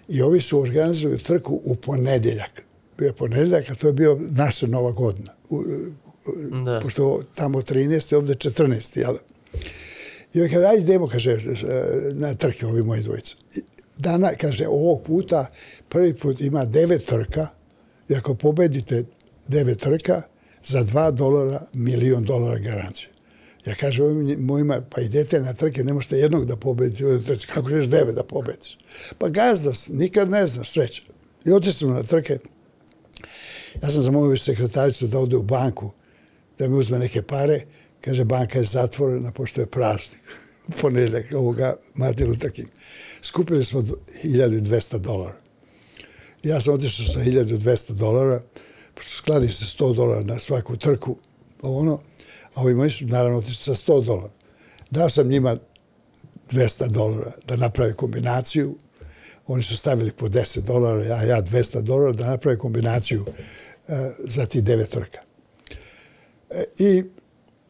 I ovi su organizovali trku u ponedeljak. Bio je ponedeljak, a to je bio naša nova godina. U, da. Pošto tamo 13. ovde 14. Jel? I on kaže, ajde idemo, kaže, e, na trke ovi moji dvojice. Dana, kaže, ovog puta prvi put ima devet trka i ako pobedite devet trka, za dva dolara milion dolara garanciju. Ja kažem ovim mojima, pa idete na trke, ne možete jednog da pobediš, Kako ćeš devet da pobediš? Pa gazda, nikad ne znaš, sreća. I otišli na trke. Ja sam zamolio sekretaricu da ode u banku, da mi uzme neke pare. Kaže, banka je zatvorena, pošto je praznik. Ponedljak ovoga Martin Luther King. Skupili smo 1200 dolara. Ja sam otišao sa 1200 dolara, pošto skladi se 100 dolara na svaku trku, ono, a ovi moji su naravno otišli sa 100 dolara. Dao sam njima 200 dolara da naprave kombinaciju, Oni su stavili po 10 dolara, ja, ja 200 dolara da naprave kombinaciju uh, za ti devet trka. E, I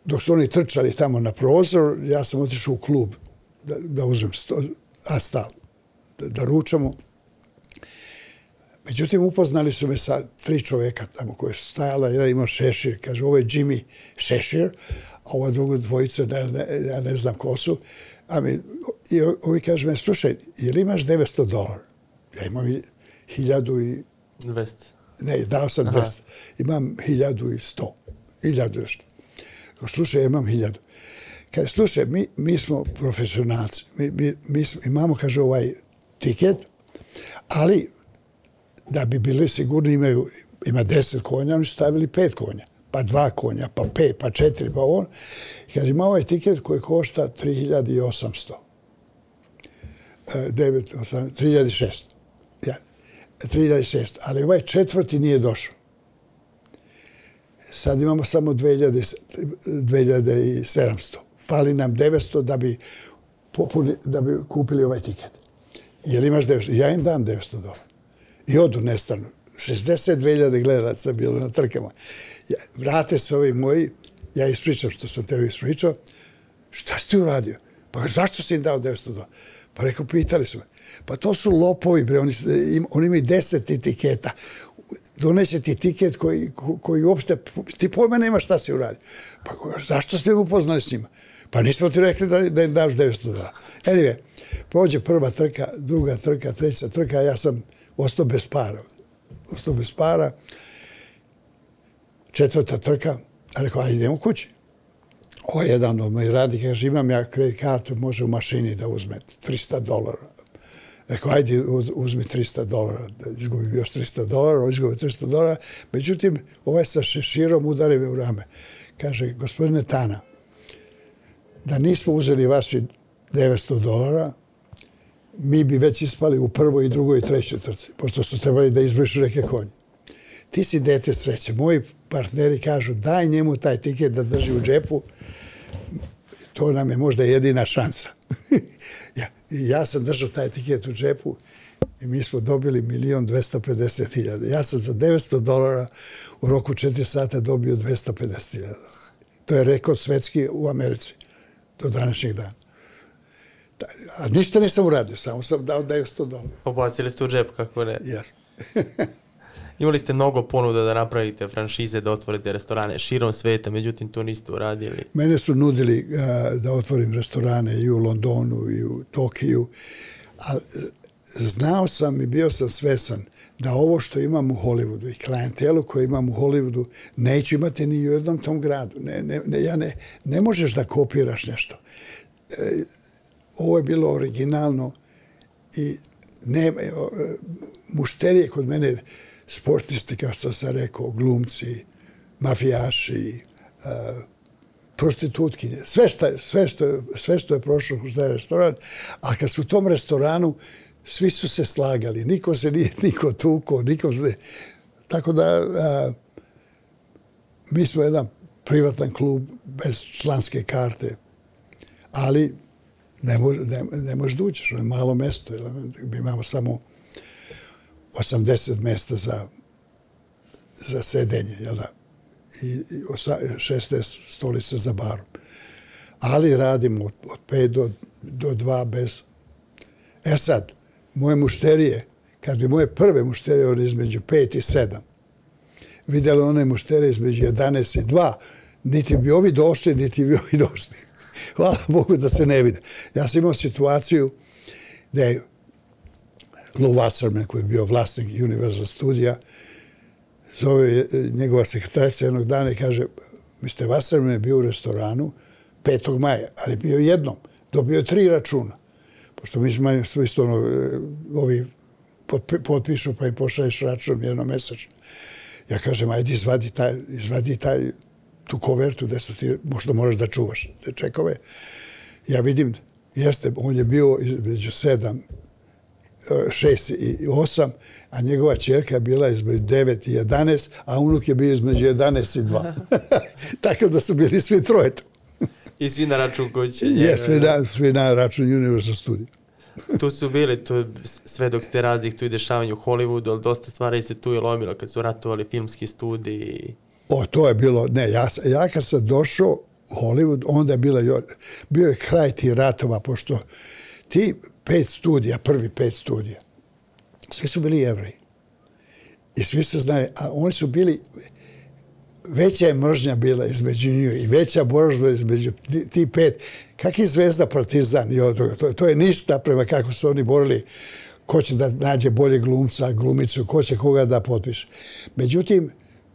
dok su oni trčali tamo na prozor, ja sam otišao u klub da, da uzmem sto, astal, da, da ručamo. Međutim, upoznali su me sa tri čoveka tamo koje su stajala. Jedan imao šešir, kaže, ovo je Jimmy šešir, a ova druga dvojica, ne, ne, ja ne znam ko su. A mi, i ovi kaže me, slušaj, je li imaš 900 dolara? Ja imam hiljadu i... 200. Ne, dao sam 200. Imam hiljadu i sto. Hiljadu nešto. Slušaj, imam hiljadu. Kaže, slušaj, mi, mi smo profesionalci. Mi, mi, mi smo, imamo, kaže, ovaj tiket, ali da bi bili sigurni imaju, ima deset konja, oni su stavili pet konja, pa dva konja, pa pet, pa četiri, pa on. Kaže, ima ovaj tiket koji košta 3800. 9, 8, 3600. Ja, 3600. Ali ovaj četvrti nije došao. Sad imamo samo 2000, 2700. Fali nam 900 da bi, popuni, da bi kupili ovaj tiket. Jel imaš 900? Ja im dam 900 dolara. I odu nestanu. 62.000 gledalaca bilo na trkama. Ja, vrate se ovi moji, ja ispričam što sam tebe ispričao. Šta si ti uradio? Pa zašto si im dao 900 dolara? Pa rekao, pitali su me. Pa to su lopovi, bre, oni, im, oni imaju deset etiketa. Donese ti tiket koji, koji uopšte, ti pojma nema šta se uradi. Pa zašto ste upoznali s njima? Pa nismo ti rekli da, da im daš 900 dolara. Anyway, prođe prva trka, druga trka, treća trka, ja sam ostao bez para. Ostao bez para. Četvrta trka, a rekao, ajde idemo kući. Ovo je jedan od mojih radi, kaže, imam ja kredit kartu, može u mašini da uzme 300 dolara. Rekao, ajde, uzmi 300 dolara, da izgubim još 300 dolara, izgubi 300 dolara. Međutim, ovaj sa šeširom udari me u rame. Kaže, gospodine Tana, da nismo uzeli vaši 900 dolara, mi bi već ispali u prvoj i drugoj i trećoj trci, pošto su trebali da izbrišu neke konje. Ti si dete sreće. Moji partneri kažu, daj njemu taj tiket da drži u džepu, to nam je možda jedina šansa. ja, ja sam držao taj tiket u džepu i mi smo dobili milion 250 hiljada. Ja sam za 900 dolara u roku 4 sata dobio 250 hiljada. To je rekord svetski u Americi do današnjeg dana. A ništa nisam uradio, samo sam dao 900 dolara. Obacili ste u džep, kako ne? Jes. Imali ste mnogo ponuda da napravite franšize, da otvorite restorane širom sveta, međutim to niste uradili. Mene su nudili uh, da otvorim restorane i u Londonu i u Tokiju, a eh, znao sam i bio sam svesan da ovo što imam u Hollywoodu i klijentelu koju imam u Hollywoodu neću imati ni u jednom tom gradu. Ne, ne, ne, ja ne, ne možeš da kopiraš nešto. E, ovo je bilo originalno i ne, e, mušterije kod mene sportisti, kao što sam rekao, glumci, mafijaši, uh, prostitutkinje, sve što, sve, što, sve što je prošlo kroz taj restoran, a kad su u tom restoranu, svi su se slagali, niko se nije niko tuko, niko se... Tako da, a, mi smo jedan privatan klub bez članske karte, ali ne, može, ne, ne možeš da uđeš, ono je malo mesto, mi imamo samo 80 mesta za, za sedenje, jel da? I, i 16 stolica za barom. Ali radimo od, od 5 do, do 2 bez... E sad, moje mušterije, kad bi moje prve mušterije one između 5 i 7, vidjeli one mušterije između 11 i 2, niti bi ovi došli, niti bi ovi došli. Hvala Bogu da se ne vide. Ja sam imao situaciju da je Lou Wasserman, koji je bio vlasnik Universal studija, zove eh, njegova sekretarica jednog dana i kaže, Mr. Wasserman je bio u restoranu 5. maja, ali bio jednom. Dobio je tri računa. Pošto mi smo sve isto ono, eh, ovi potpišu pa im pošalješ račun jedno mesečno. Ja kažem, ajde izvadi, taj, izvadi taj, tu kovertu gde su ti, možda moraš da čuvaš te čekove. Ja vidim, jeste, on je bio između sedam 6 i 8, a njegova čerka je bila između 9 i 11, a unuk je bio između 11 i 2. Tako da su bili svi troje tu. I svi na račun kuće. Je, svi na, svi na račun Universal Studio. tu su bili tu sve dok ste raznih tu i dešavanja u Hollywoodu, ali dosta stvari se tu je lomilo kad su ratovali filmski studiji. O, to je bilo, ne, ja, ja kad sam došao u Hollywood, onda je bila, bio je kraj tih ratova, pošto ti pet studija, prvi pet studija, svi su bili jevreji. I svi su znali, a oni su bili, veća je mržnja bila između njih i veća boržba između ti, ti pet. Kak je Zvezda Partizan i ovo drugo? To, to je ništa prema kako su oni borili ko će da nađe bolje glumca, glumicu, ko će koga da potpiše. Međutim,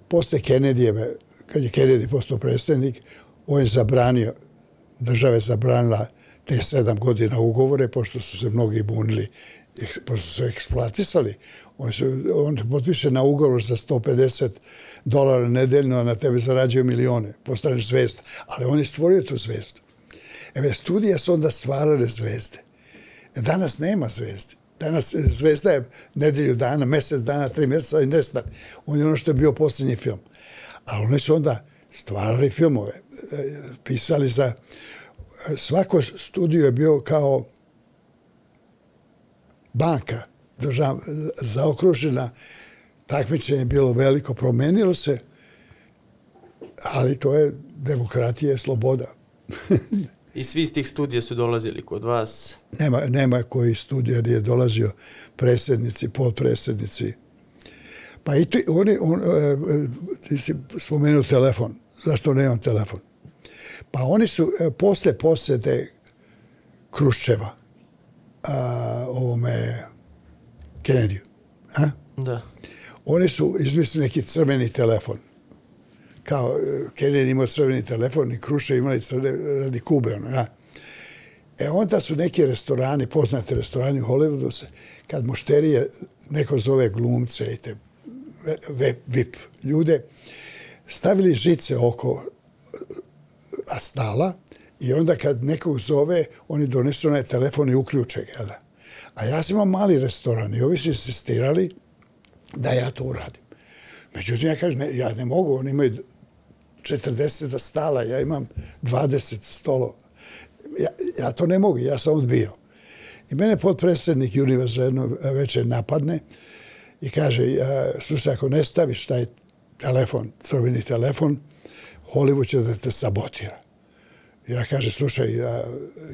posle Kennedyjeve, kad je Kennedy postao predsjednik, on je zabranio, država je zabranila te sedam godina ugovore, pošto su se mnogi bunili, pošto su eksploatisali. On, su, on te potpiše na ugovor za 150 dolara nedeljno, a na tebe zarađuju milione, postaneš zvezda. Ali on je stvorio tu zvezdu. Eve, studije su onda stvarale zvezde. E, danas nema zvezde. Danas zvezda je nedelju dana, mjesec dana, tri mjeseca i nestan. On je ono što je bio posljednji film. Ali oni su onda stvarali filmove, e, pisali za... Svako studio je bio kao banka držav, zaokružena. Takmičenje je bilo veliko, promenilo se, ali to je demokratija sloboda. I svi iz tih studija su dolazili kod vas. Nema, nema koji studija nije dolazio, predsjednici, podpredsjednici. Pa i ti, oni, on, e, e, ti si spomenuo telefon. Zašto nemam telefon? Pa oni su e, posle posjete Kruščeva a, ovome Kennedy. A? Da. Oni su izmislili neki crveni telefon. Kao e, Kennedy imao crveni telefon i Krušev imali crveni radi Kube. Ono, ja. E onda su neki restorani, poznati restorani u Hollywoodu, se, kad mušterije neko zove glumce i te VIP ljude, stavili žice oko a stala i onda kad nekog zove, oni donesu onaj telefon i uključe ga. jel da? A ja sam imao mali restoran i ovi su insistirali da ja to uradim. Međutim, ja kažem, ne, ja ne mogu, oni imaju 40 stala, ja imam 20 stolova. Ja, ja to ne mogu, ja sam odbio. I mene potpredsjednik Univerza jedno večer napadne i kaže, slušaj, ako ne staviš taj telefon, crveni telefon, Hollywood će da te sabotira. Ja kaže, slušaj, ja,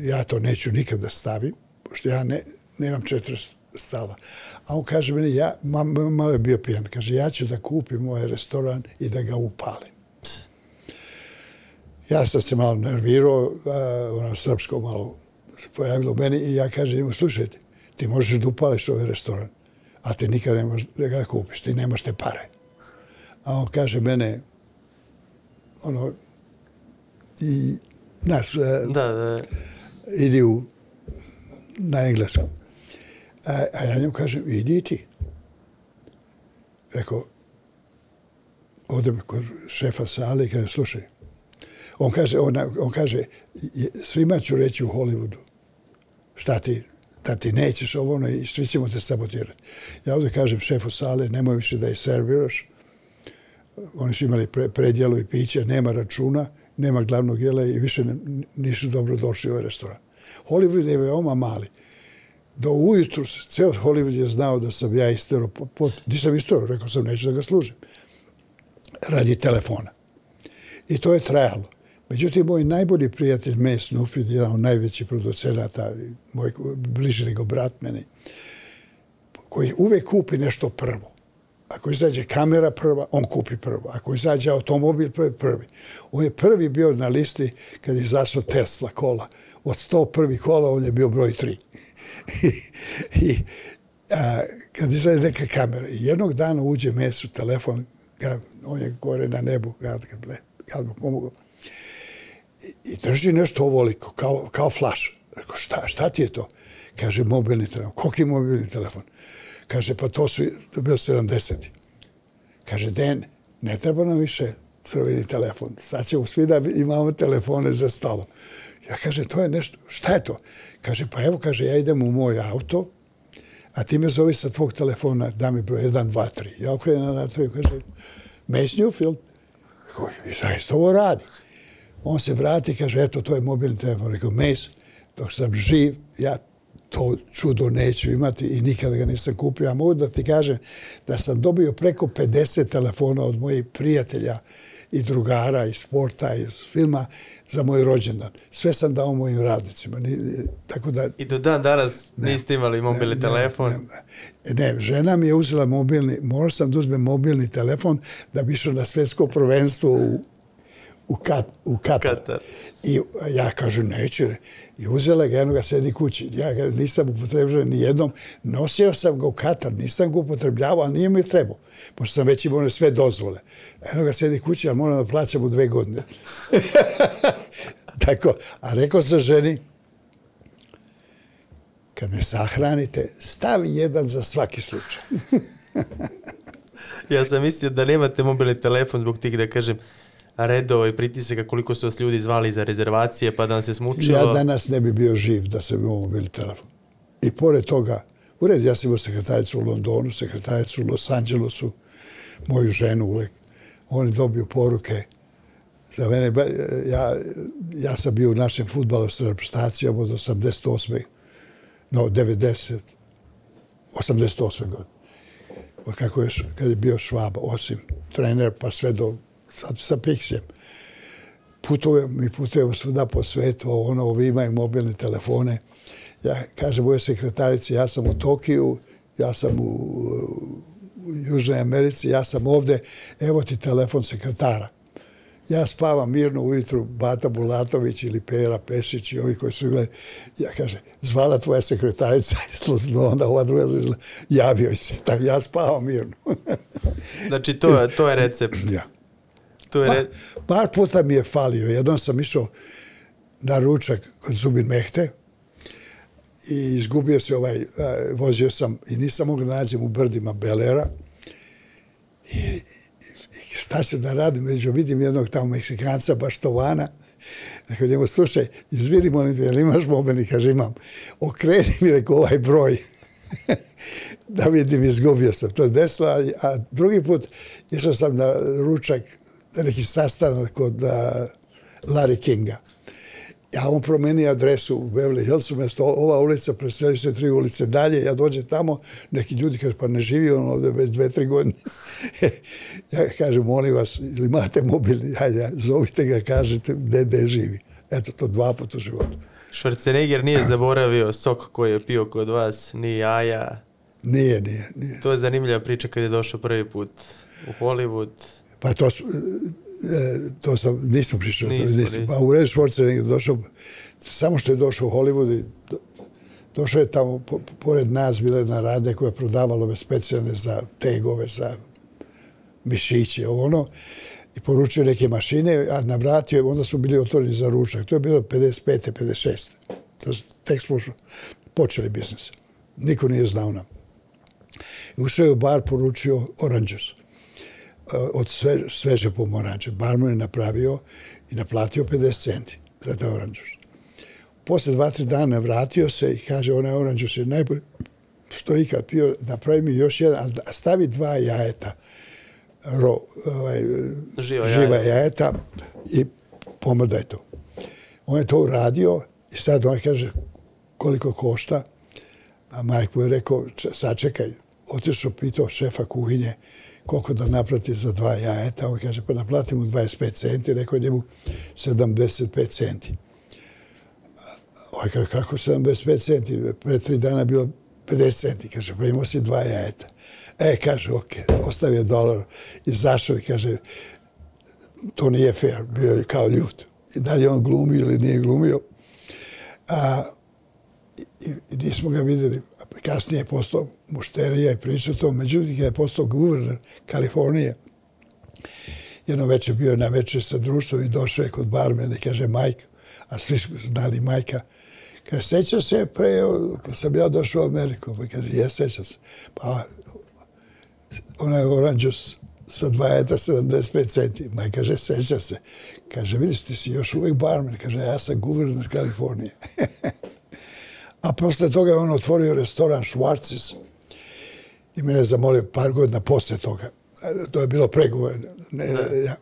ja to neću nikad da stavim, pošto ja ne, nemam 40 stala. A on kaže meni, ja, ma, ma- malo je bio pijan, kaže, ja ću da kupim ovaj restoran i da ga upalim. Ja sam se malo nervirao, a, ono srpsko malo se pojavilo meni i ja kažem njemu, slušaj, ti, ti možeš da upališ ovaj restoran, a ti nikad ne možeš da ga kupiš, ti nemaš te pare. A on kaže mene, ono, i, znaš, e, Da, da. idi u, na engleskom. A, a ja njemu kažem, idi ti. Rekao, odem kod šefa sale i kaže, slušaj, on kaže, on, on kaže, "Je- svima ću reći u Hollywoodu, šta ti, da ti nećeš ovo ono i svi ćemo te sabotirati. Ja ovdje kažem šefu sale, nemoj više da je serviraš. Oni su imali pre, predjelo i piće, nema računa, nema glavnog jela i više ne, nisu dobro došli u ovaj restoran. Hollywood je veoma mali. Do ujutru se- ceo Hollywood je znao da sam ja istero pot, nisam istero, rekao sam neću da ga služim. Radi telefona. I to je trajalo. Međutim, moj najbolji prijatelj May Snufid, jedan od najvećih producenata, moj bliži nego brat meni, koji uvek kupi nešto prvo. Ako izađe kamera prva, on kupi prvo. Ako izađe automobil prvi, prvi. On je prvi bio na listi kad je izašao Tesla kola. Od 100 prvi kola on je bio broj 3. I a, kad izađe neka kamera, jednog dana uđe mesu telefon, ga, on je gore na nebu, kad, gad, kad mu pomogao. I, I drži nešto ovoliko, kao, kao flash. Rekao, šta, šta ti je to? Kaže, mobilni telefon. Koliki mobilni telefon? Kaže, pa to su, to je bilo 70. Kaže, Den, ne treba nam više crveni telefon. Sad ćemo svi da imamo telefone za stolom. Ja kaže, to je nešto, šta je to? Kaže, pa evo, kaže, ja idem u moj auto, a ti me zove sa tvog telefona, da mi broj 1, 2, 3. Ja okrenem na 3, kaže, Mace Newfield. Rekao, I zaista ovo radi. On se vrati i kaže, eto, to je mobilni telefon. Rekao, Mace, dok sam živ, ja to čudo neću imati i nikada ga nisam kupio. A mogu da ti kažem da sam dobio preko 50 telefona od mojih prijatelja i drugara iz sporta, iz filma za moj rođendan. Sve sam dao mojim radnicima. Ni, tako da, I do dan danas ne, niste imali mobilni ne, telefon. Ne, ne, žena mi je uzela mobilni, morao sam da uzmem mobilni telefon da bi išao na svetsko prvenstvo u, u, Kat, u Katar. Katar. I ja kažem, neće. I uzela ga, jedno ga sedi kući. Ja ga nisam upotrebljavao ni jednom. Nosio sam ga u Katar, nisam ga upotrebljavao, ali nije mi trebao. Pošto sam već imao sve dozvole. Eno ga sedi kući, ali moram da plaćam u dve godine. Tako, a rekao sam ženi, kad me sahranite, stavi jedan za svaki slučaj. ja sam mislio da nemate mobilni telefon zbog tih, da kažem, redova i pritisaka koliko su vas ljudi zvali za rezervacije pa da vam se smučilo. Ja danas ne bi bio živ da sam imao mobil telefon. I pored toga, u redu, ja sam imao sekretaricu u Londonu, sekretaricu u Los Angelesu, moju ženu uvek. Oni dobiju poruke za mene. Ja, ja sam bio u našem futbalu sa reprezentacijom od 88. No, 90. 88. godine. Od kako je, kad je bio Švaba, osim trener, pa sve do sad sa Pixijem. Putujem, mi putujemo svuda po svetu, ono, ovi imaju mobilne telefone. Ja kažem mojoj sekretarici, ja sam u Tokiju, ja sam u, u Južnoj Americi, ja sam ovde, evo ti telefon sekretara. Ja spavam mirno ujutru, Bata Bulatović ili Pera Pešić i ovi koji su gledali. Ja kaže, zvala tvoja sekretarica iz onda ova druga zvala, javio se. Tak, ja spavam mirno. znači, to, to je recept. Ja. To je... Pa, par puta mi je falio. Jednom sam išao na ručak kod Zubin Mehte i izgubio se ovaj, vozio sam i nisam mogao da nađem u brdima Belera. I, i šta ću da radim? Među vidim jednog tamo Meksikanca, Baštovana. Dakle, njemu, slušaj, izvini molim te, imaš mobilni? Kaže, imam. Okreni mi, rekao, ovaj broj. da vidim, izgubio sam. To je desilo, a drugi put išao sam na ručak neki sastanak kod uh, Larry Kinga. Ja on promenio adresu u Beverly Hillsu, mjesto ova ulica, preseli se tri ulice dalje, ja dođem tamo, neki ljudi kaže, pa ne živi on ovdje već dve, tri godine. ja kažem, molim vas, ili imate mobilni, hajde, zovite ga, kažete gde, gde živi. Eto, to dva puta u životu. Schwarzenegger nije zaboravio sok koji je pio kod vas, ni jaja. Nije, nije, nije. To je zanimljiva priča kad je došao prvi put u Hollywood. Pa to, e, to sam, nismo pričali. Nismo, nismo. Pa u Red Schwarzenegger došao, samo što je došao u Hollywood došao je tamo, po, pored nas bila jedna radnja koja je prodavala ove specijalne za tegove, za mišiće, ono, i poručio neke mašine, a na vrati onda su bili otvoreni za ručak. To je bilo 55. 56. Tek smo počeli biznis. Niko nije znao nam. I ušao je u bar, poručio oranđus. Eh, od sve, sveže pomoranče. Barman je napravio i naplatio 50 centi za taj oranđus. Posle dva, tri dana vratio se i kaže, onaj oranđus je najbolji što ikad pio, napravi mi još jedan, a stavi dva jajeta, ro, ovaj, živa, živa jajeta. jajeta i pomrdaj to. On je to uradio i sad on kaže koliko košta, a Mike mu je rekao, sačekaj, otišao pitao šefa kuhinje, koliko da naplati za dva jajeta. On kaže, pa naplati mu 25 centi, rekao njemu 75 centi. Ovaj kaže, kako 75 centi? Pre tri dana bilo 50 centi. Kaže, pa imao si dva jajeta. E, kaže, ok, ostavio dolar, izašao i kaže, to nije fair, bio je kao ljut. I dalje on glumio ili nije glumio. A, i, i nismo ga vidjeli kasnije je postao mušterija i pričao to, međutim je postao guverner Kalifornije. Jedno večer bio na večer sa društvom i došao je kod barmena i kaže Majka, a svi su znali Majka, kaže, seća se pre, kad sam ja došao u Ameriku, pa kaže, je, seća se. Pa, ona je oranđus sa dva eta 75 centi. Ma kaže, seća se. Kaže, vidiš, ti si još uvijek barmen. Kaže, ja sam guverner Kalifornije. A posle toga je on otvorio restoran Schwarzis i mene je zamolio par godina posle toga. To je bilo pregovor. Ne, ja.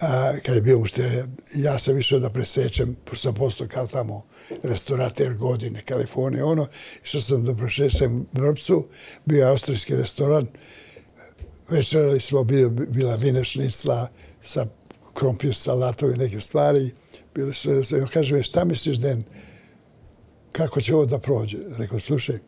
a, kad je bio mušterija, ja sam išao da presečem, pošto sam postao kao tamo restorater godine, Kalifornije, ono, išao sam da presečem Vrbcu, bio je austrijski restoran, večerali smo, bio, bila vinešnica sa krompir, salatom i neke stvari, bili sve da se, kažem, šta misliš, Den, kako će ovo da prođe? Rekao, slušaj,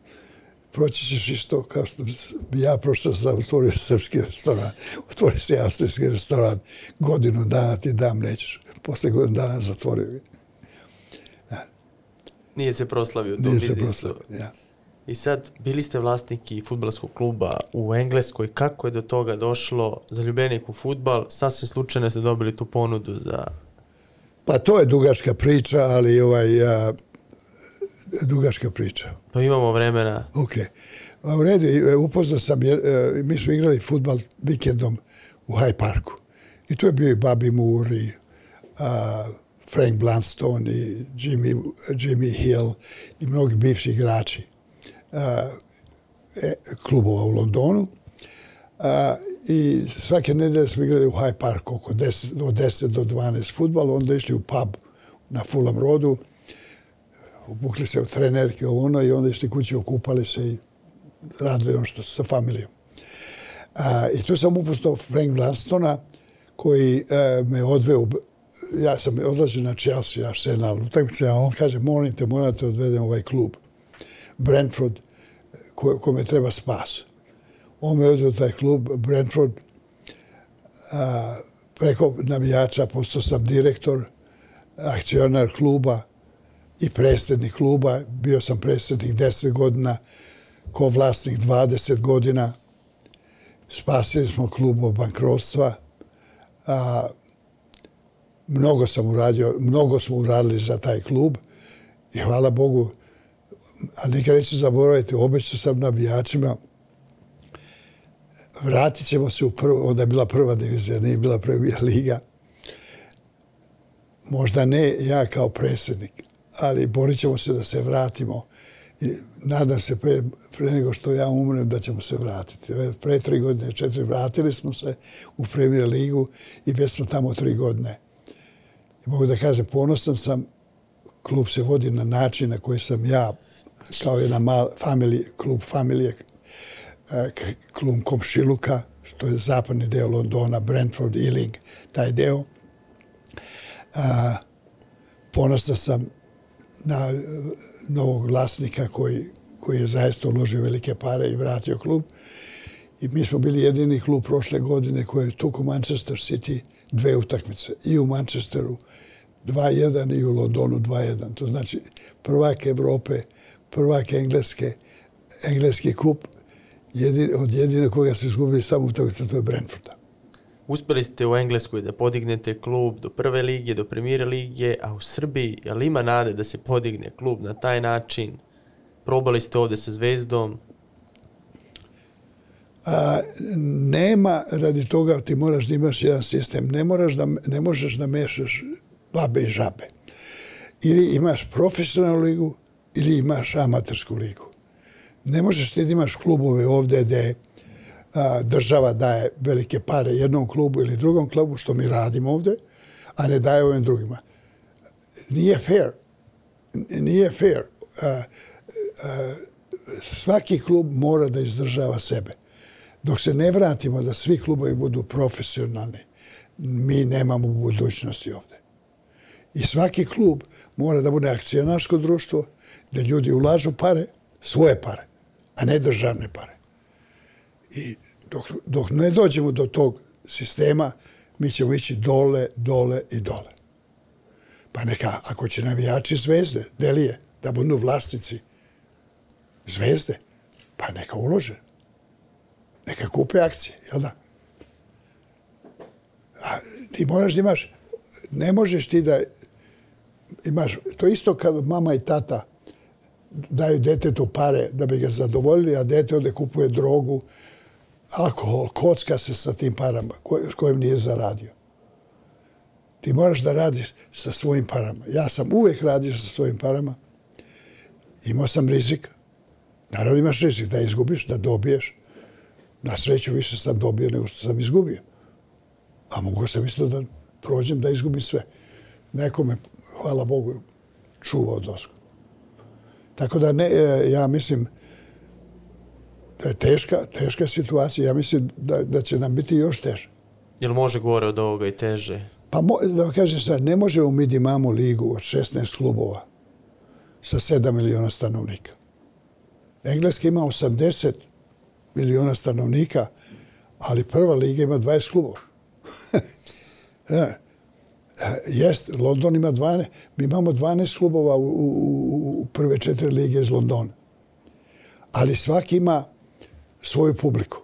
proći ćeš isto kao što bi ja prošao sam otvorio srpski restoran, otvorio se austrijski restoran, godinu dana ti dam, nećeš. Posle godinu dana zatvorio ga. Nije se proslavio Nije se proslavio, ja. I sad, bili ste vlasnik i futbalskog kluba u Engleskoj. Kako je do toga došlo? Zaljubljenik u futbal. Sasvim slučajno ste dobili tu ponudu za... Pa to je dugačka priča, ali ovaj, a, dugačka priča. To imamo vremena. Ok. A u redu, e, upoznao sam, jer, e, mi smo igrali futbal vikendom u High Parku. I tu je bio i Bobby Moore i a, Frank Blunstone i Jimmy, Jimmy Hill i mnogi bivši igrači a, e, klubova u Londonu. A, I svake nedelje smo igrali u High Park oko 10, od 10 do 12 futbala, onda išli u pub na Fulham Roadu, obukli se u trenerke, ovo ono, i onda išli kući, okupali se i radili ono što sa familijom. A, I tu sam upustao Frank Blastona, koji e, me odveo, ja sam odlazio na Chelsea, Arsenal, utakmice, a on kaže, molim te, morate odvedem ovaj klub. Brentford, ko, kome treba spas. On me odveo taj klub, Brentford, a, preko navijača postao sam direktor, akcionar kluba i predsjednik kluba. Bio sam predsjednik 10 godina, ko vlasnik 20 godina. Spasili smo klub od bankrotstva. A, mnogo sam uradio, mnogo smo uradili za taj klub i hvala Bogu, a nikad neću zaboraviti, obećao sam navijačima, vratit ćemo se u prvo, onda je bila prva divizija, nije bila premijer liga. Možda ne ja kao predsjednik, ali borit ćemo se da se vratimo. I nadam se pre, pre nego što ja umrem da ćemo se vratiti. Pre tri godine, četiri, vratili smo se u Premier ligu i već smo tamo tri godine. I mogu da kažem, ponosan sam, klub se vodi na način na koji sam ja, kao jedna mal, family, klub familije, eh, klub Komšiluka, što je zapadni deo Londona, Brentford, Ealing, taj deo. Eh, A, ponosan sam na eh, novog vlasnika koji, koji je zaista uložio velike pare i vratio klub. I mi smo bili jedini klub prošle godine koji je tuku Manchester City dve utakmice. I u Manchesteru 2-1 i u Londonu 2-1. To znači prvak Evrope, prvak Engleske, engleski kup, jedin, od jedine koga se izgubili samo utakmica, to je Brentforda. Uspeli ste u Engleskoj da podignete klub do prve lige, do premijere lige, a u Srbiji, je li ima nade da se podigne klub na taj način? Probali ste ovde sa Zvezdom, A, nema radi toga ti moraš da imaš jedan sistem. Ne, moraš da, ne možeš da mešaš babe i žabe. Ili imaš profesionalnu ligu ili imaš amatersku ligu. Ne možeš ti da imaš klubove ovde gde država daje velike pare jednom klubu ili drugom klubu, što mi radimo ovdje, a ne daje ovim drugima. Nije fair. Nije fair. A, a, svaki klub mora da izdržava sebe. Dok se ne vratimo da svi klubovi budu profesionalni, mi nemamo budućnosti ovdje. I svaki klub mora da bude akcionarsko društvo, da ljudi ulažu pare, svoje pare, a ne državne pare. I dok, dok ne dođemo do tog sistema, mi ćemo ići dole, dole i dole. Pa neka, ako će navijači zvezde, delije, da budu vlasnici zvezde, pa neka ulože. Neka kupe akcije, jel da? A ti moraš da imaš, ne možeš ti da imaš, to isto kad mama i tata daju detetu pare da bi ga zadovoljili, a dete ode kupuje drogu, alkohol, kocka se sa tim parama koj, s kojim nije zaradio. Ti moraš da radiš sa svojim parama. Ja sam uvek radio sa svojim parama. Imao sam rizik. Naravno imaš rizik da izgubiš, da dobiješ. Na sreću više sam dobio nego što sam izgubio. A mogu sam isto da prođem da izgubim sve. Neko me, hvala Bogu, čuvao dosku. Tako da ne, e, ja mislim da je teška, teška situacija. Ja mislim da, da će nam biti još teže. Jel može gore od ovoga i teže? Pa mo, da vam kažem sad, ne možemo mi da imamo ligu od 16 klubova sa 7 miliona stanovnika. Engleska ima 80 miliona stanovnika, ali prva liga ima 20 klubova. ja. Jest, London ima 12, mi imamo 12 klubova u, u, u prve četiri lige iz Londona. Ali svaki ima svoju publiku.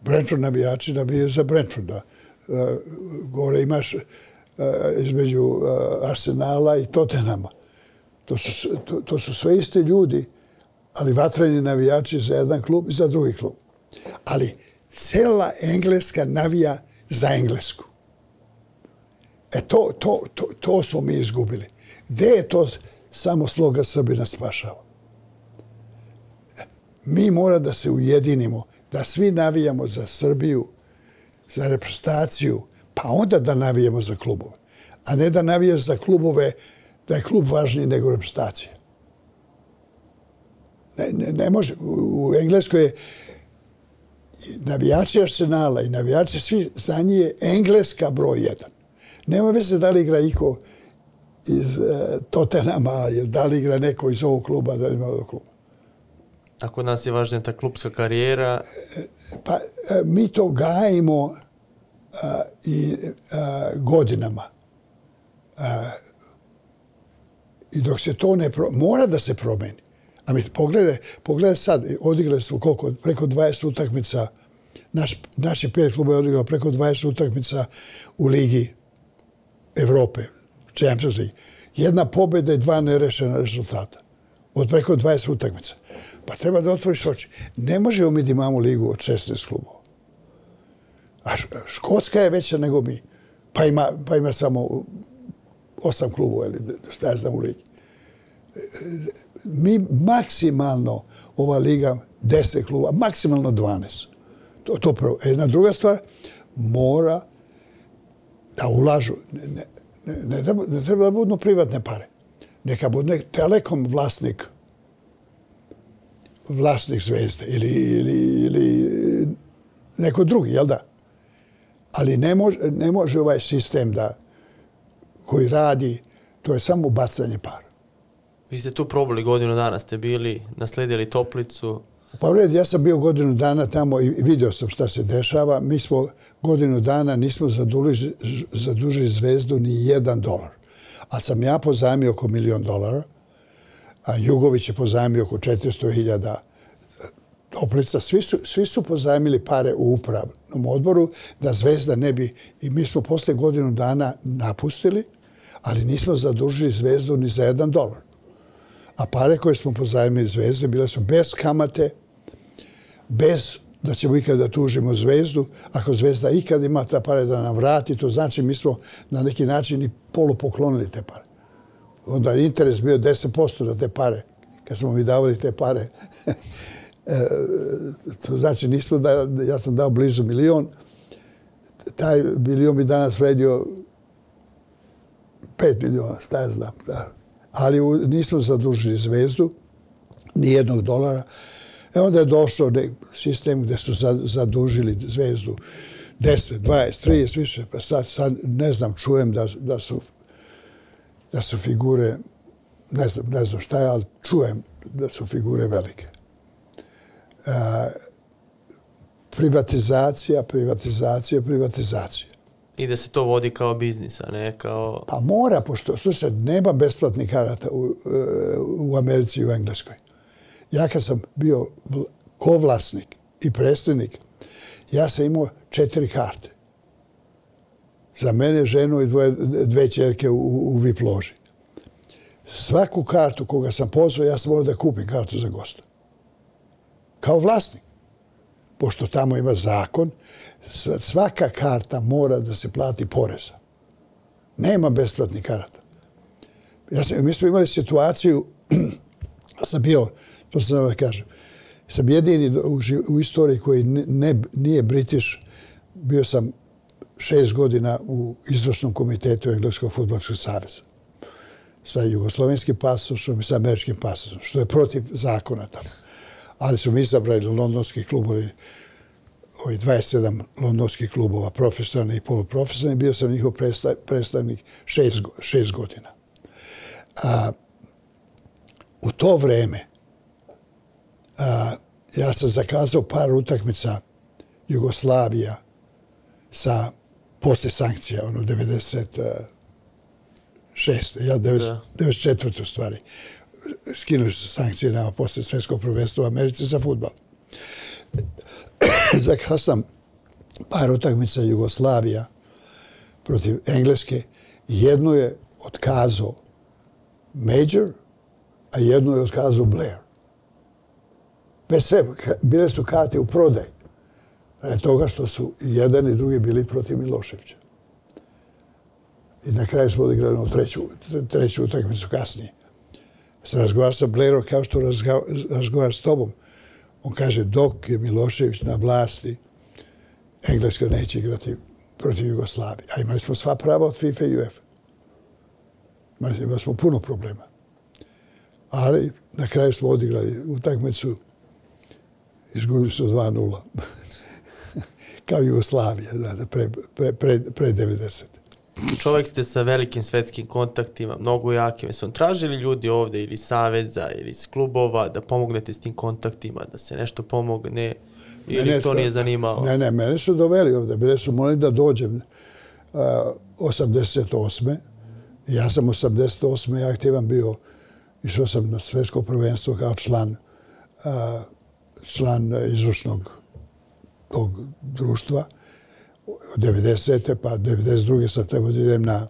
Brentford navijači navijaju za Brentforda. Uh, gore imaš uh, između uh, Arsenala i Tottenhama. To su, to, to su sve iste ljudi, ali vatreni navijači za jedan klub i za drugi klub. Ali cela Engleska navija za Englesku. E to, to, to, to smo mi izgubili. Gde je to samo sloga Srbina spašava? Mi mora da se ujedinimo, da svi navijamo za Srbiju, za reprezentaciju, pa onda da navijamo za klubove. A ne da navijaš za klubove, da je klub važniji nego reprezentacija. Ne, ne, ne može. U Engleskoj je navijači Arsenala i navijači svi za njih Engleska broj jedan. Nema veze da li igra iko iz e, Tottenhama, da li igra neko iz ovog kluba, da li ima ovog kluba. A kod nas je važnija ta klubska karijera. Pa e, mi to gajimo a, i a, godinama. A, I dok se to ne pro, mora da se promeni. A mi pogledaj, pogledaj sad, odigrali smo koliko, preko 20 utakmica, naš, naši pet kluba je odigrao preko 20 utakmica u Ligi Evrope, Champions League. Jedna pobjeda i dva nerešena rezultata. Od preko 20 utakmica. Pa treba da otvoriš oči. Ne možemo mi da imamo ligu od 16 klubova. A Škotska je veća nego mi. Pa ima, pa ima samo osam klubova ili šta ja znam u ligi. Mi maksimalno, ova liga, 10 klubova, maksimalno 12. To, to prvo. Jedna druga stvar, mora da ulažu. Ne, ne, ne, treba, ne treba da budu privatne pare. Neka bude telekom vlasnik vlasnik zvezde ili, ili, ili neko drugi, jel da? Ali ne može, ne može ovaj sistem da koji radi, to je samo bacanje para. Vi ste tu probali godinu dana, ste bili, nasledili toplicu. Pa u red, ja sam bio godinu dana tamo i vidio sam šta se dešava. Mi smo godinu dana nismo zadužili, zadužili zvezdu ni jedan dolar. A sam ja pozajmio oko milion dolara, a Jugović je pozajmio oko 400.000 toplica. E, svi su, svi su pozajmili pare u upravnom odboru da zvezda ne bi... I mi smo posle godinu dana napustili, ali nismo zadužili zvezdu ni za jedan dolar. A pare koje smo pozajmili zvezde bile su bez kamate, bez da ćemo ikada da tužimo zvezdu. Ako zvezda ikad ima ta pare da nam vrati, to znači mi smo na neki način i polupoklonili te pare. Onda je interes bio 10% na te pare, kad smo mi davali te pare. e, to znači nismo da, ja sam dao blizu milion, taj milion bi danas vredio 5 miliona, šta ja znam. Da. Ali u, nismo zadužili zvezdu, ni jednog dolara. E onda je došao sistem gdje su zadužili zvezdu 10, 20, 30, više. Pa sad, sad ne znam, čujem da, da, su, da su figure, ne znam, ne znam šta je, ali čujem da su figure velike. E, privatizacija, privatizacija, privatizacija. I da se to vodi kao biznis, a ne kao... Pa mora, pošto, slušaj, nema besplatnih karata u, e, u Americi i u Engleskoj. Ja kad sam bio kovlasnik i predstavnik, ja sam imao četiri karte. Za mene, ženu i dvoje, dve čerke u, u VIP loži. Svaku kartu koga sam pozvao, ja sam morao da kupim kartu za gosta. Kao vlasnik. Pošto tamo ima zakon, svaka karta mora da se plati poreza. Nema besplatnih karata. Ja sam, mi smo imali situaciju, sam bio, to sam da kažem, sam jedini u, u istoriji koji ne, ne, nije British, bio sam šest godina u izvršnom komitetu Engleskog futbolskog saveza sa jugoslovenskim pasošom i sa američkim pasošom, što je protiv zakona tamo. Ali su mi izabrali londonski klubovi, ovi 27 londonskih klubova, profesionalni i poluprofesionalni, bio sam njihov predstavnik šest, šest godina. A, u to vreme a, ja sam zakazao par utakmica Jugoslavija sa posle sankcija, ono 96. ja 94. u stvari. Skinuli su sankcije nama posle svetskog prvenstva u Americi za futbal. Zakao sam par utakmica Jugoslavija protiv Engleske. Jednu je otkazao Major, a jednu je otkazao Blair. Bez sve, bile su karte u prodaj. E, toga što su jedan i drugi bili protiv Miloševića. I na kraju smo odigrali u treću, treću utakmicu kasnije. Se razgovar sa Blairom kao što razgovar s tobom. On kaže, dok je Milošević na vlasti, Engleska neće igrati protiv Jugoslavije. A imali smo sva prava od FIFA i UEFA. Imali smo puno problema. Ali na kraju smo odigrali utakmicu, izgubili smo 2-0. kao Jugoslavija, znate, pre, pre, pre, pre 90. Čovjek ste sa velikim svetskim kontaktima, mnogo jakim. Su tražili ljudi ovde ili saveza ili iz klubova da pomognete s tim kontaktima, da se nešto pomogne ili ne, ne, to nije zanimalo? Ne, ne, mene su doveli ovde. Bile su molili da dođem uh, 88. Ja sam 88. aktivan bio, išao sam na svetsko prvenstvo kao član, uh, član izvršnog tog društva od 90. pa 92. sad trebao da idem na,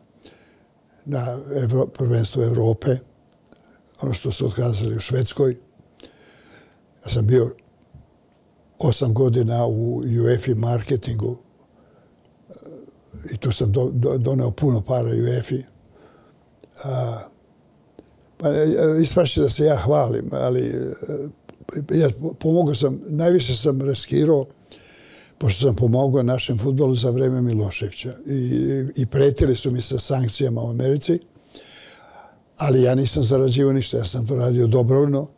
na Evro, prvenstvo Evrope, ono što su otkazali u Švedskoj. Ja sam bio osam godina u UEFI marketingu i tu sam do, do, doneo puno para UEFI. A, pa e, e, ispraći da se ja hvalim, ali e, ja pomogao sam, najviše sam reskirao pošto sam pomogao našem futbolu za vreme Miloševića. I, i pretili su mi sa sankcijama u Americi, ali ja nisam zarađivao ništa. Ja sam to radio dobrovoljno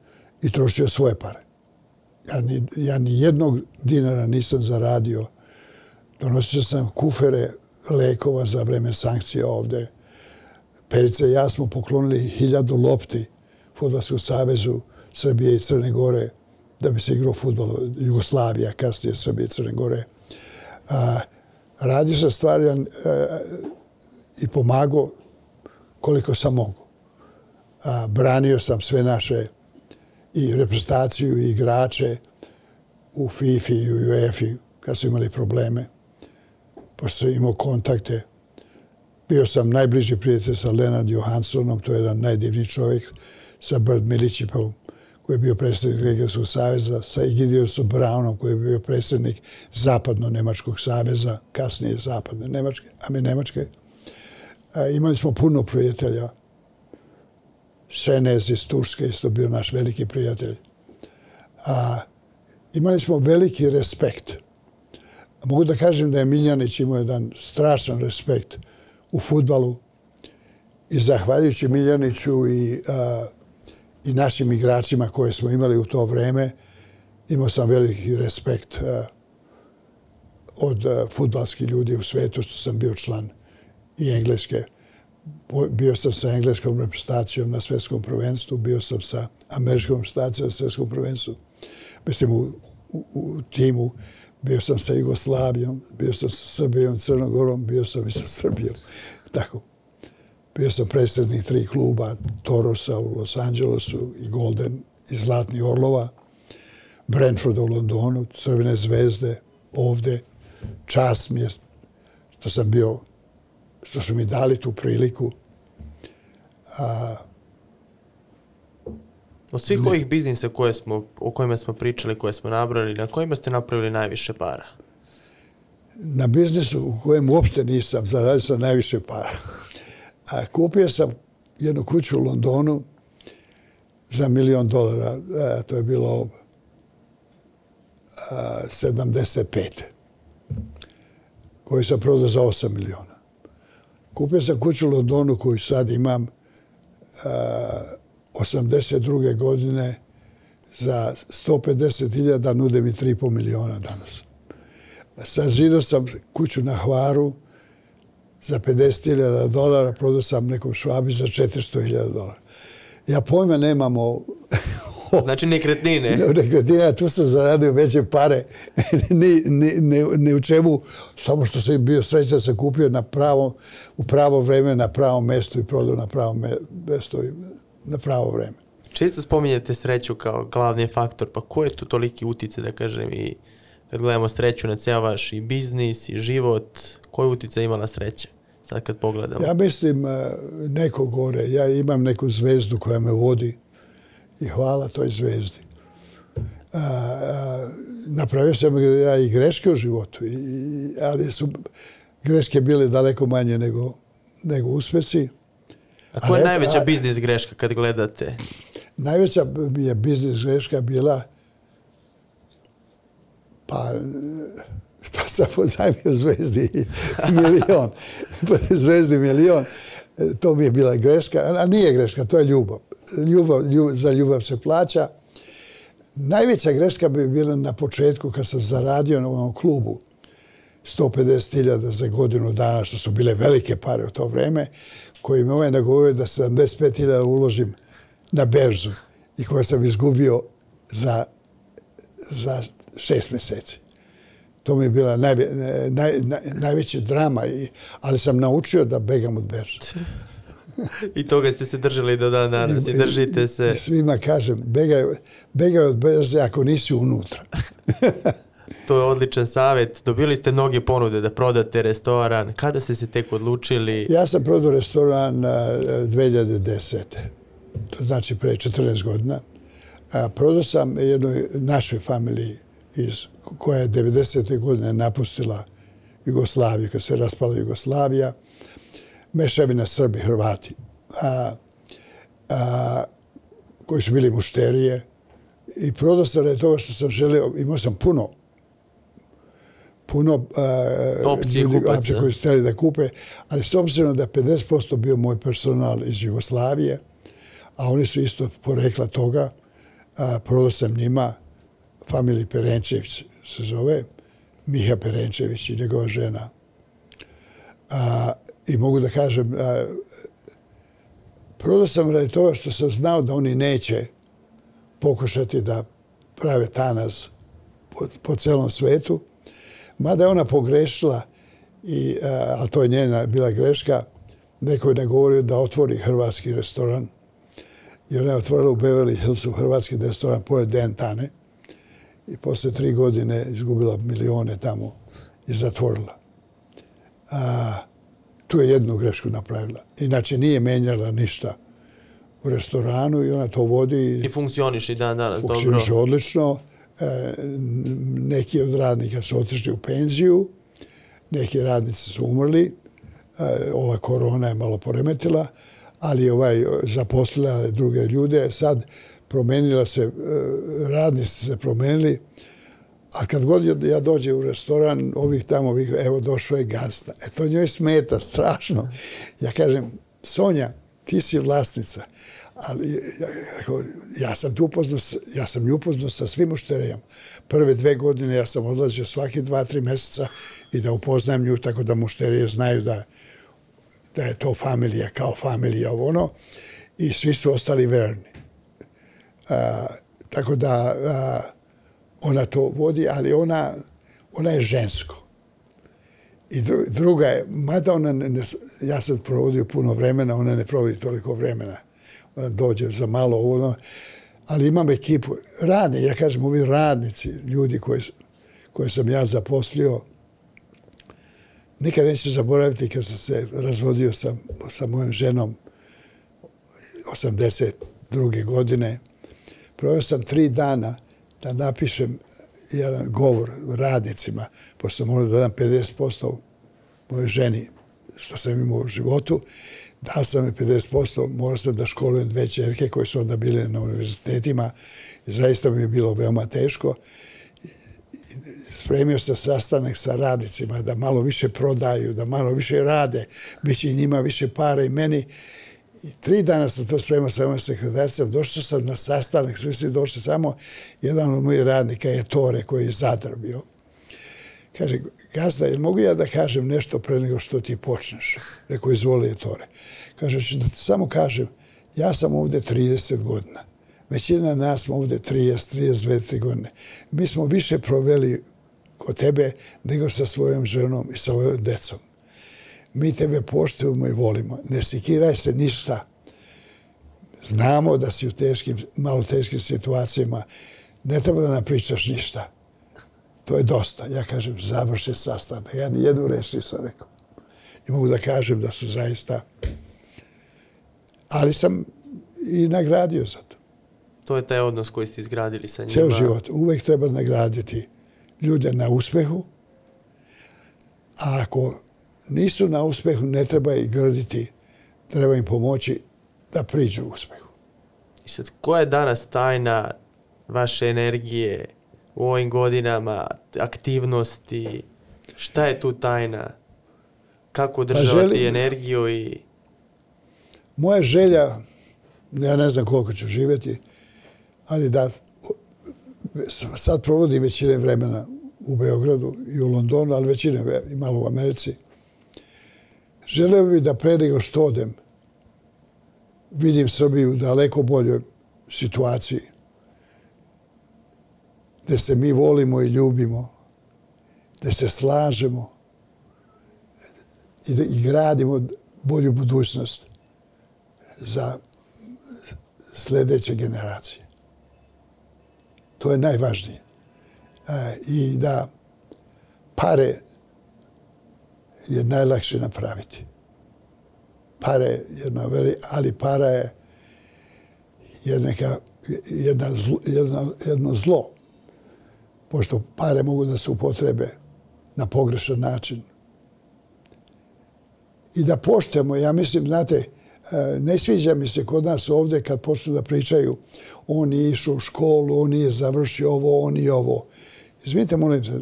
i trošio svoje pare. Ja ni, ja ni jednog dinara nisam zaradio. Donosio sam kufere lekova za vreme sankcija ovde. Perice i ja smo poklonili hiljadu lopti Futbolskom savezu Srbije i Crne Gore da bi se igrao futbol Jugoslavija, kasnije Srbije, Crne Gore. A, radio sam stvari a, i pomagao koliko sam mogu. A, branio sam sve naše i reprezentaciju i igrače u FIFA i u UEFA kad su imali probleme. Pošto sam imao kontakte. Bio sam najbliži prijatelj sa Lenard Johanssonom, to je jedan najdivniji čovjek, sa Bird Milićipom pa koji je bio predsjednik Regijskog saveza, sa Egidiosom Brownom, koji je bio predsjednik Zapadno-Nemačkog saveza, kasnije Zapadne Nemačke, a mi Nemačke. E, imali smo puno prijatelja. Senez iz Turske isto bio naš veliki prijatelj. A, imali smo veliki respekt. Mogu da kažem da je Miljanić imao jedan strašan respekt u futbalu i zahvaljujući Miljaniću i a, i našim igračima koje smo imali u to vreme, imao sam veliki respekt eh, od eh, futbalskih ljudi u svetu što sam bio član i engleske. Bio sam sa engleskom reprezentacijom na svjetskom prvenstvu, bio sam sa američkom reprezentacijom na svjetskom prvenstvu. Mislim, u, u, u timu bio sam sa Jugoslavijom, bio sam sa Srbijom, Crnogorom, bio sam i sa Srbijom. Tako. Bio sam predsjednik tri kluba, Torosa u Los Angelesu i Golden i Zlatni Orlova, Brentford u Londonu, Crvene zvezde ovde. Čast mi je što sam bio, što su mi dali tu priliku. A, Od svih ne. ovih biznisa koje smo, o kojima smo pričali, koje smo nabrali, na kojima ste napravili najviše para? Na biznisu u kojem uopšte nisam, zaradio sam najviše para. A kupio sam jednu kuću u Londonu za milion dolara. A, to je bilo a, 75. koji sam prodao za 8 miliona. Kupio sam kuću u Londonu koju sad imam e, a, 82. godine za 150.000, nude mi 3,5 miliona danas. Sazidao sam kuću na Hvaru za 50.000 dolara, prodao sam nekom švabi za 400.000 dolara. Ja pojma nemam o... Znači nekretnine. nekretnine, tu sam zaradio veće pare, ni, ni, ni, ni u čemu, samo što sam bio srećan, sam kupio na pravo, u pravo vreme, na pravom mjestu i prodao na pravo mjesto i na pravo vreme. Često spominjete sreću kao glavni faktor, pa ko je tu toliki utice, da kažem, i kad gledamo sreću na ceo vaš i biznis i život, koji utjecaj imala sreća? Sad kad pogledamo. Ja mislim eh, neko gore. Ja imam neku zvezdu koja me vodi i hvala toj zvezdi. A, a, napravio sam ja i greške u životu, i, ali su greške bile daleko manje nego, nego uspesi. A koja je najveća a, biznis greška kad gledate? Najveća je biznis greška bila pa pa sam pozajmio zvezdi milion. zvezdi milion. E, to mi je bila greška. A nije greška, to je ljubav. Ljubav, ljubav za ljubav se plaća. Najveća greška bi bila na početku kad sam zaradio na ovom klubu 150.000 za godinu dana, što su bile velike pare u to vreme, koji me ovaj nagovorio da 75.000 uložim na berzu i koje sam izgubio za, za šest mjeseci. To mi je bila naj, naj, naj, najveća drama, i, ali sam naučio da begam od berza. I toga ste se držali do dan danas i držite se. I svima kažem, begaj, begaj od berze ako nisi unutra. to je odličan savjet. Dobili ste mnoge ponude da prodate restoran. Kada ste se tek odlučili? Ja sam prodao restoran 2010. To znači pre 14 godina. Prodao sam jednoj našoj familiji iz, koja je 90. godine napustila Jugoslaviju, kad se raspala Jugoslavija, mešavina Srbi, Hrvati, a, a, koji su bili mušterije. I prodao sam radi toga što sam želeo, imao sam puno puno uh, opcije kupaca koji su htjeli da kupe, ali s obzirom da 50% bio moj personal iz Jugoslavije, a oni su isto porekla toga, uh, prodao sam njima familiji Perenčević se zove, Miha Perenčević i njegova žena. A, I mogu da kažem, a, prodao sam radi toga što sam znao da oni neće pokušati da prave tanas po, po celom svetu. Mada je ona pogrešila, i, a, a to je njena bila greška, neko je nagovorio da otvori hrvatski restoran. I ona je otvorila u Beverly Hillsu hrvatski restoran pored Dentane i posle tri godine izgubila milione tamo i zatvorila. A, tu je jednu grešku napravila. Inače nije menjala ništa u restoranu i ona to vodi. I funkcioniš i dan danas dobro. Funkcioniš odlično. E, neki od radnika su otišli u penziju, neki radnici su umrli, e, ova korona je malo poremetila, ali ovaj zaposlila druge ljude. Sad, promenila se, e, radnici se promenili, a kad god ja dođe u restoran, ovih tamo, ovih, evo došao je gazda. E to njoj smeta strašno. Ja kažem, Sonja, ti si vlasnica, ali ja, ja sam tu upoznao, ja sam nju upoznao sa svim mušterijama. Prve dve godine ja sam odlazio svaki dva, tri mjeseca i da upoznajem nju tako da mušterije znaju da, da je to familija kao familija ono i svi su ostali verni. A, tako da a, ona to vodi, ali ona, ona je žensko. I druga je, mada ona, ne, ja sam provodio puno vremena, ona ne provodi toliko vremena. Ona dođe za malo ono, ali imam ekipu, radni, ja kažem, ovi radnici, ljudi koji, koje sam ja zaposlio, nikad neću zaboraviti kad sam se razvodio sa, sa mojom ženom 82. godine, proveo sam tri dana da napišem jedan govor radnicima, pošto sam morao da dam 50% moje ženi, što sam imao u životu, da sam je 50%, morao sam da školujem dve čerke koje su onda bile na univerzitetima i zaista mi je bilo veoma teško. spremio sam sastanak sa radnicima, da malo više prodaju, da malo više rade, bit će njima više para i meni. I tri dana sam to spremao sa mojom sekretaricom, došao sam na sastanak, svi su došli samo, jedan od mojih radnika je Tore koji je zadrbio. Kaže, gazda, jel mogu ja da kažem nešto pre nego što ti počneš? Rekao, izvoli Tore. Kaže, ću da ti samo kažem, ja sam ovde 30 godina. Većina nas smo ovde 30, 32 godine. Mi smo više proveli kod tebe nego sa svojom ženom i sa svojom decom. Mi tebe poštujemo i volimo. Ne sikiraj se ništa. Znamo da si u teškim, malo teškim situacijama. Ne treba da nam pričaš ništa. To je dosta. Ja kažem, završi sastanak. Ja ni jednu reč nisam rekao. I mogu da kažem da su zaista... Ali sam i nagradio za to. To je taj odnos koji ste izgradili sa njima. Ceo život. Uvek treba nagraditi ljude na uspehu. A ako nisu na uspehu, ne treba ih grditi. Treba im pomoći da priđu u uspehu. I sad, koja je danas tajna vaše energije u ovim godinama, aktivnosti? Šta je tu tajna? Kako održavati pa želim... energiju i... Moja želja, ja ne znam koliko ću živjeti, ali da sad provodim većine vremena u Beogradu i u Londonu, ali većine i malo u Americi. Želeo bih da pre nego što odem vidim Srbiju u daleko boljoj situaciji gde se mi volimo i ljubimo, gde se slažemo i, da, i gradimo bolju budućnost za sljedeće generacije. To je najvažnije. E, I da pare je najlakše napraviti. Pare jedna veli, ali para je je neka, jedna zlo, jedno, jedno zlo. Pošto pare mogu da se upotrebe na pogrešan način. I da poštemo, ja mislim, znate, e, ne sviđa mi se kod nas ovde kad počnu da pričaju on je išao u školu, on je završio ovo, on je ovo. Izvinite, molim se,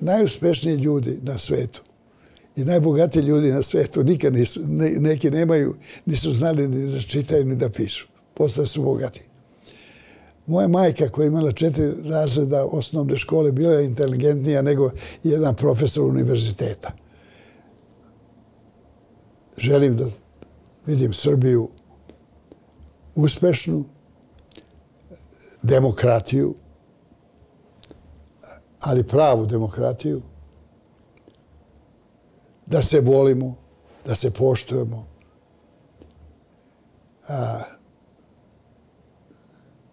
najuspešniji ljudi na svetu i najbogatiji ljudi na svetu nikad nisu, ne, neki nemaju, nisu znali ni da čitaju ni da pišu. Postali su bogati. Moja majka koja je imala četiri razreda osnovne škole bila je inteligentnija nego jedan profesor univerziteta. Želim da vidim Srbiju uspešnu, demokratiju, ali pravu demokratiju, da se volimo, da se poštujemo, a,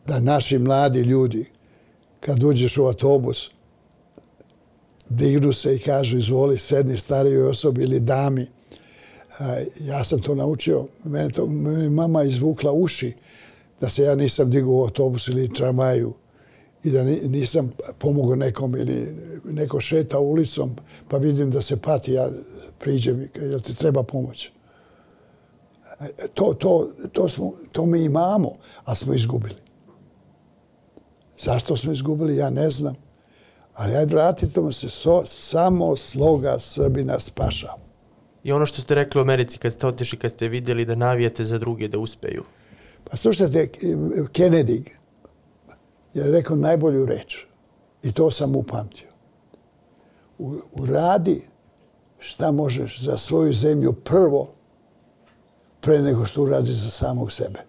da naši mladi ljudi, kad uđeš u autobus, dignu se i kažu izvoli sedni starijoj osobi ili dami. A, ja sam to naučio. Mene to, mene mama izvukla uši da se ja nisam digao u autobus ili tramvaju i da nisam pomogao nekom ili neko šeta ulicom pa vidim da se pati, ja priđem i jel ti treba pomoć. E, to, to, to, smo, to mi imamo, a smo izgubili. Zašto smo izgubili, ja ne znam. Ali ajde vratite se, so, samo sloga Srbina spašava. I ono što ste rekli u Americi kad ste otišli, kad ste vidjeli da navijete za druge da uspeju. Pa slušajte, Kennedy je rekao najbolju reč. I to sam upamtio. U, uradi šta možeš za svoju zemlju prvo pre nego što uradi za samog sebe.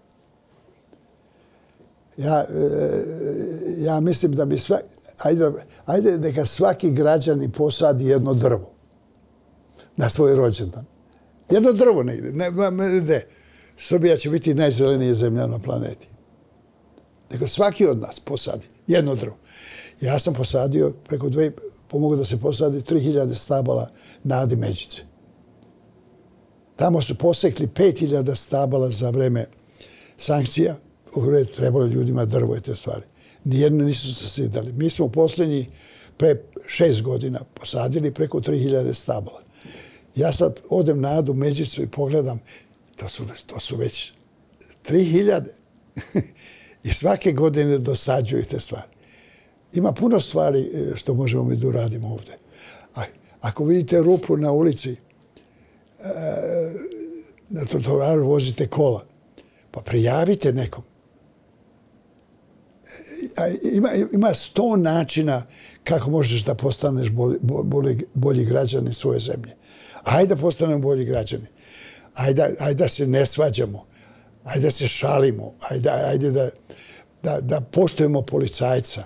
Ja, e, ja mislim da bi sva, ajde, ajde neka svaki građani posadi jedno drvo na svoj rođendan. Jedno drvo ne ide. Ne, ne, ne. Srbija će biti najzelenija zemlja na planeti. Nego svaki od nas posadi jedno drvo. Ja sam posadio preko dve, pomogao da se posadi 3000 stabala na Međice. Tamo su posekli 5000 stabala za vreme sankcija. U redu trebalo ljudima drvo i te stvari. Nijedno nisu se sidali. Mi smo posljednji pre šest godina posadili preko 3000 stabala. Ja sad odem na Adu Međicu i pogledam to su, to su već 3000. I svake godine dosađuju te stvari. Ima puno stvari e, što možemo mi da uradimo ovde. A, ako vidite rupu na ulici, eh, na trotoaru vozite kola, pa prijavite nekom. Eh, ima, ima sto načina kako možeš da postaneš bolji, bolji, bolji građani svoje zemlje. Ajde da postanemo bolji građani. Ajde, ajde da se ne svađamo. Ajde da se šalimo. Ajde, ajde da, da, da poštujemo policajca.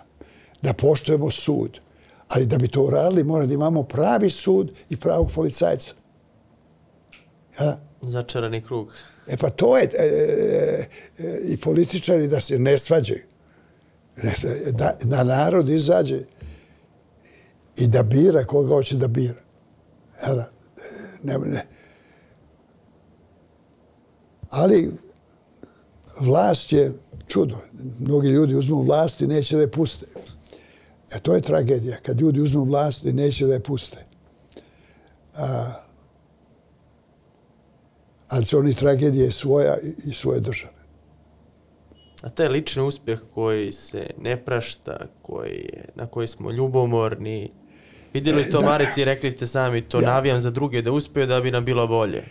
Da poštujemo sud. Ali da bi to uradili, mora da imamo pravi sud i pravog policajca. Ja? Začarani krug. E pa to je e, e, e, i političari da se ne svađaju. Da, da narod izađe i da bira koga hoće da bira. Ja da, ne, ne. Ali vlast je čudo. Mnogi ljudi uzmu vlast i neće da je puste. E to je tragedija. Kad ljudi uzmu vlast i neće da je puste. A, ali su oni tragedije svoja i svoje države. A to je lični uspjeh koji se ne prašta, koji je, na koji smo ljubomorni. Vidjeli ste u Americi i rekli ste sami to ja. navijam za druge da uspiju da bi nam bilo bolje.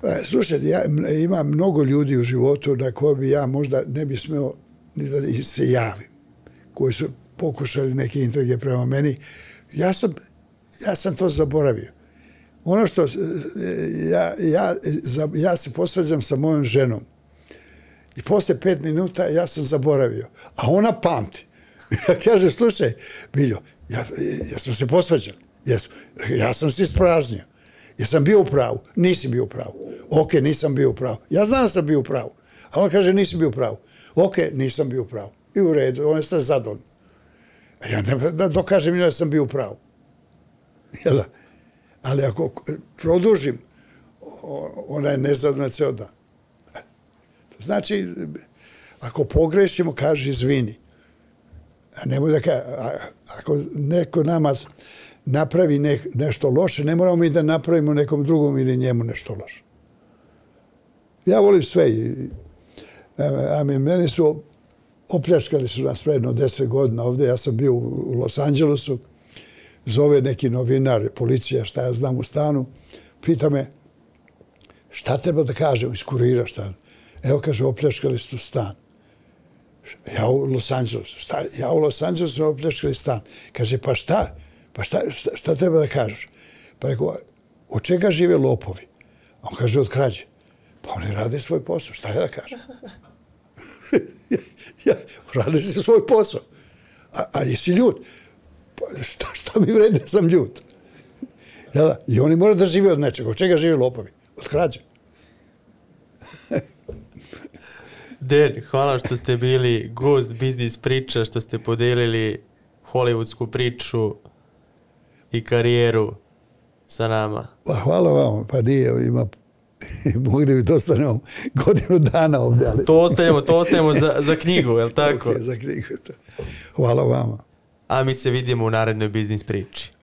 Pa, slušajte, ja ima mnogo ljudi u životu na koje bi ja možda ne bi smeo ni da se javim, koji su pokušali neke intrige prema meni. Ja sam, ja sam to zaboravio. Ono što, e, ja, ja, ja se posveđam sa mojom ženom i posle pet minuta ja sam zaboravio, a ona pamti. Ja kaže, slušaj, Biljo, ja, ja sam se posveđali. Jesam. Ja sam se ispraznio. Jesam bio u pravu? Nisi bio u pravu. Ok, nisam bio u pravu. Ja znam da sam bio u pravu. A on kaže, nisi bio u pravu. Ok, nisam bio u pravu. I u redu, on je sve zadovoljno. Ja ne da dokažem da sam bio u pravu. Jel da? Ali ako produžim, ona je nezadna ceo dan. Znači, ako pogrešimo, kaže izvini. A nemoj da ka, ako neko nama napravi ne, nešto loše, ne moramo mi da napravimo nekom drugom ili njemu nešto loše. Ja volim sve. I, a meni su opljačkali su nas predno deset godina ovde. Ja sam bio u Los Angelesu. Zove neki novinar, policija, šta ja znam u stanu. Pita me, šta treba da kažem iz kurira, šta? Evo kaže, opljačkali su stan. Ja u Los Angelesu. Šta? Ja u Los Angelesu opljačkali stan. Kaže, pa šta? Pa šta, šta, šta treba da kažeš? Pa rekao, od čega žive lopovi? On kaže, od krađe. Pa oni rade svoj posao. Šta ja da kažem? ja, rade se svoj posao. A, a jesi ljut? Pa šta, šta mi vredi da sam ljut? Ja, I oni moraju da žive od nečega. Od čega žive lopovi? Od krađe. Den, hvala što ste bili gost biznis priča, što ste podelili hollywoodsku priču i karijeru sa nama. Pa hvala vam, pa nije, ima mogli bi to ostanemo godinu dana ovdje. Ali... To ostanemo, to ostanemo za, za knjigu, je li tako? Okay, za knjigu. Hvala vama. A mi se vidimo u narednoj biznis priči.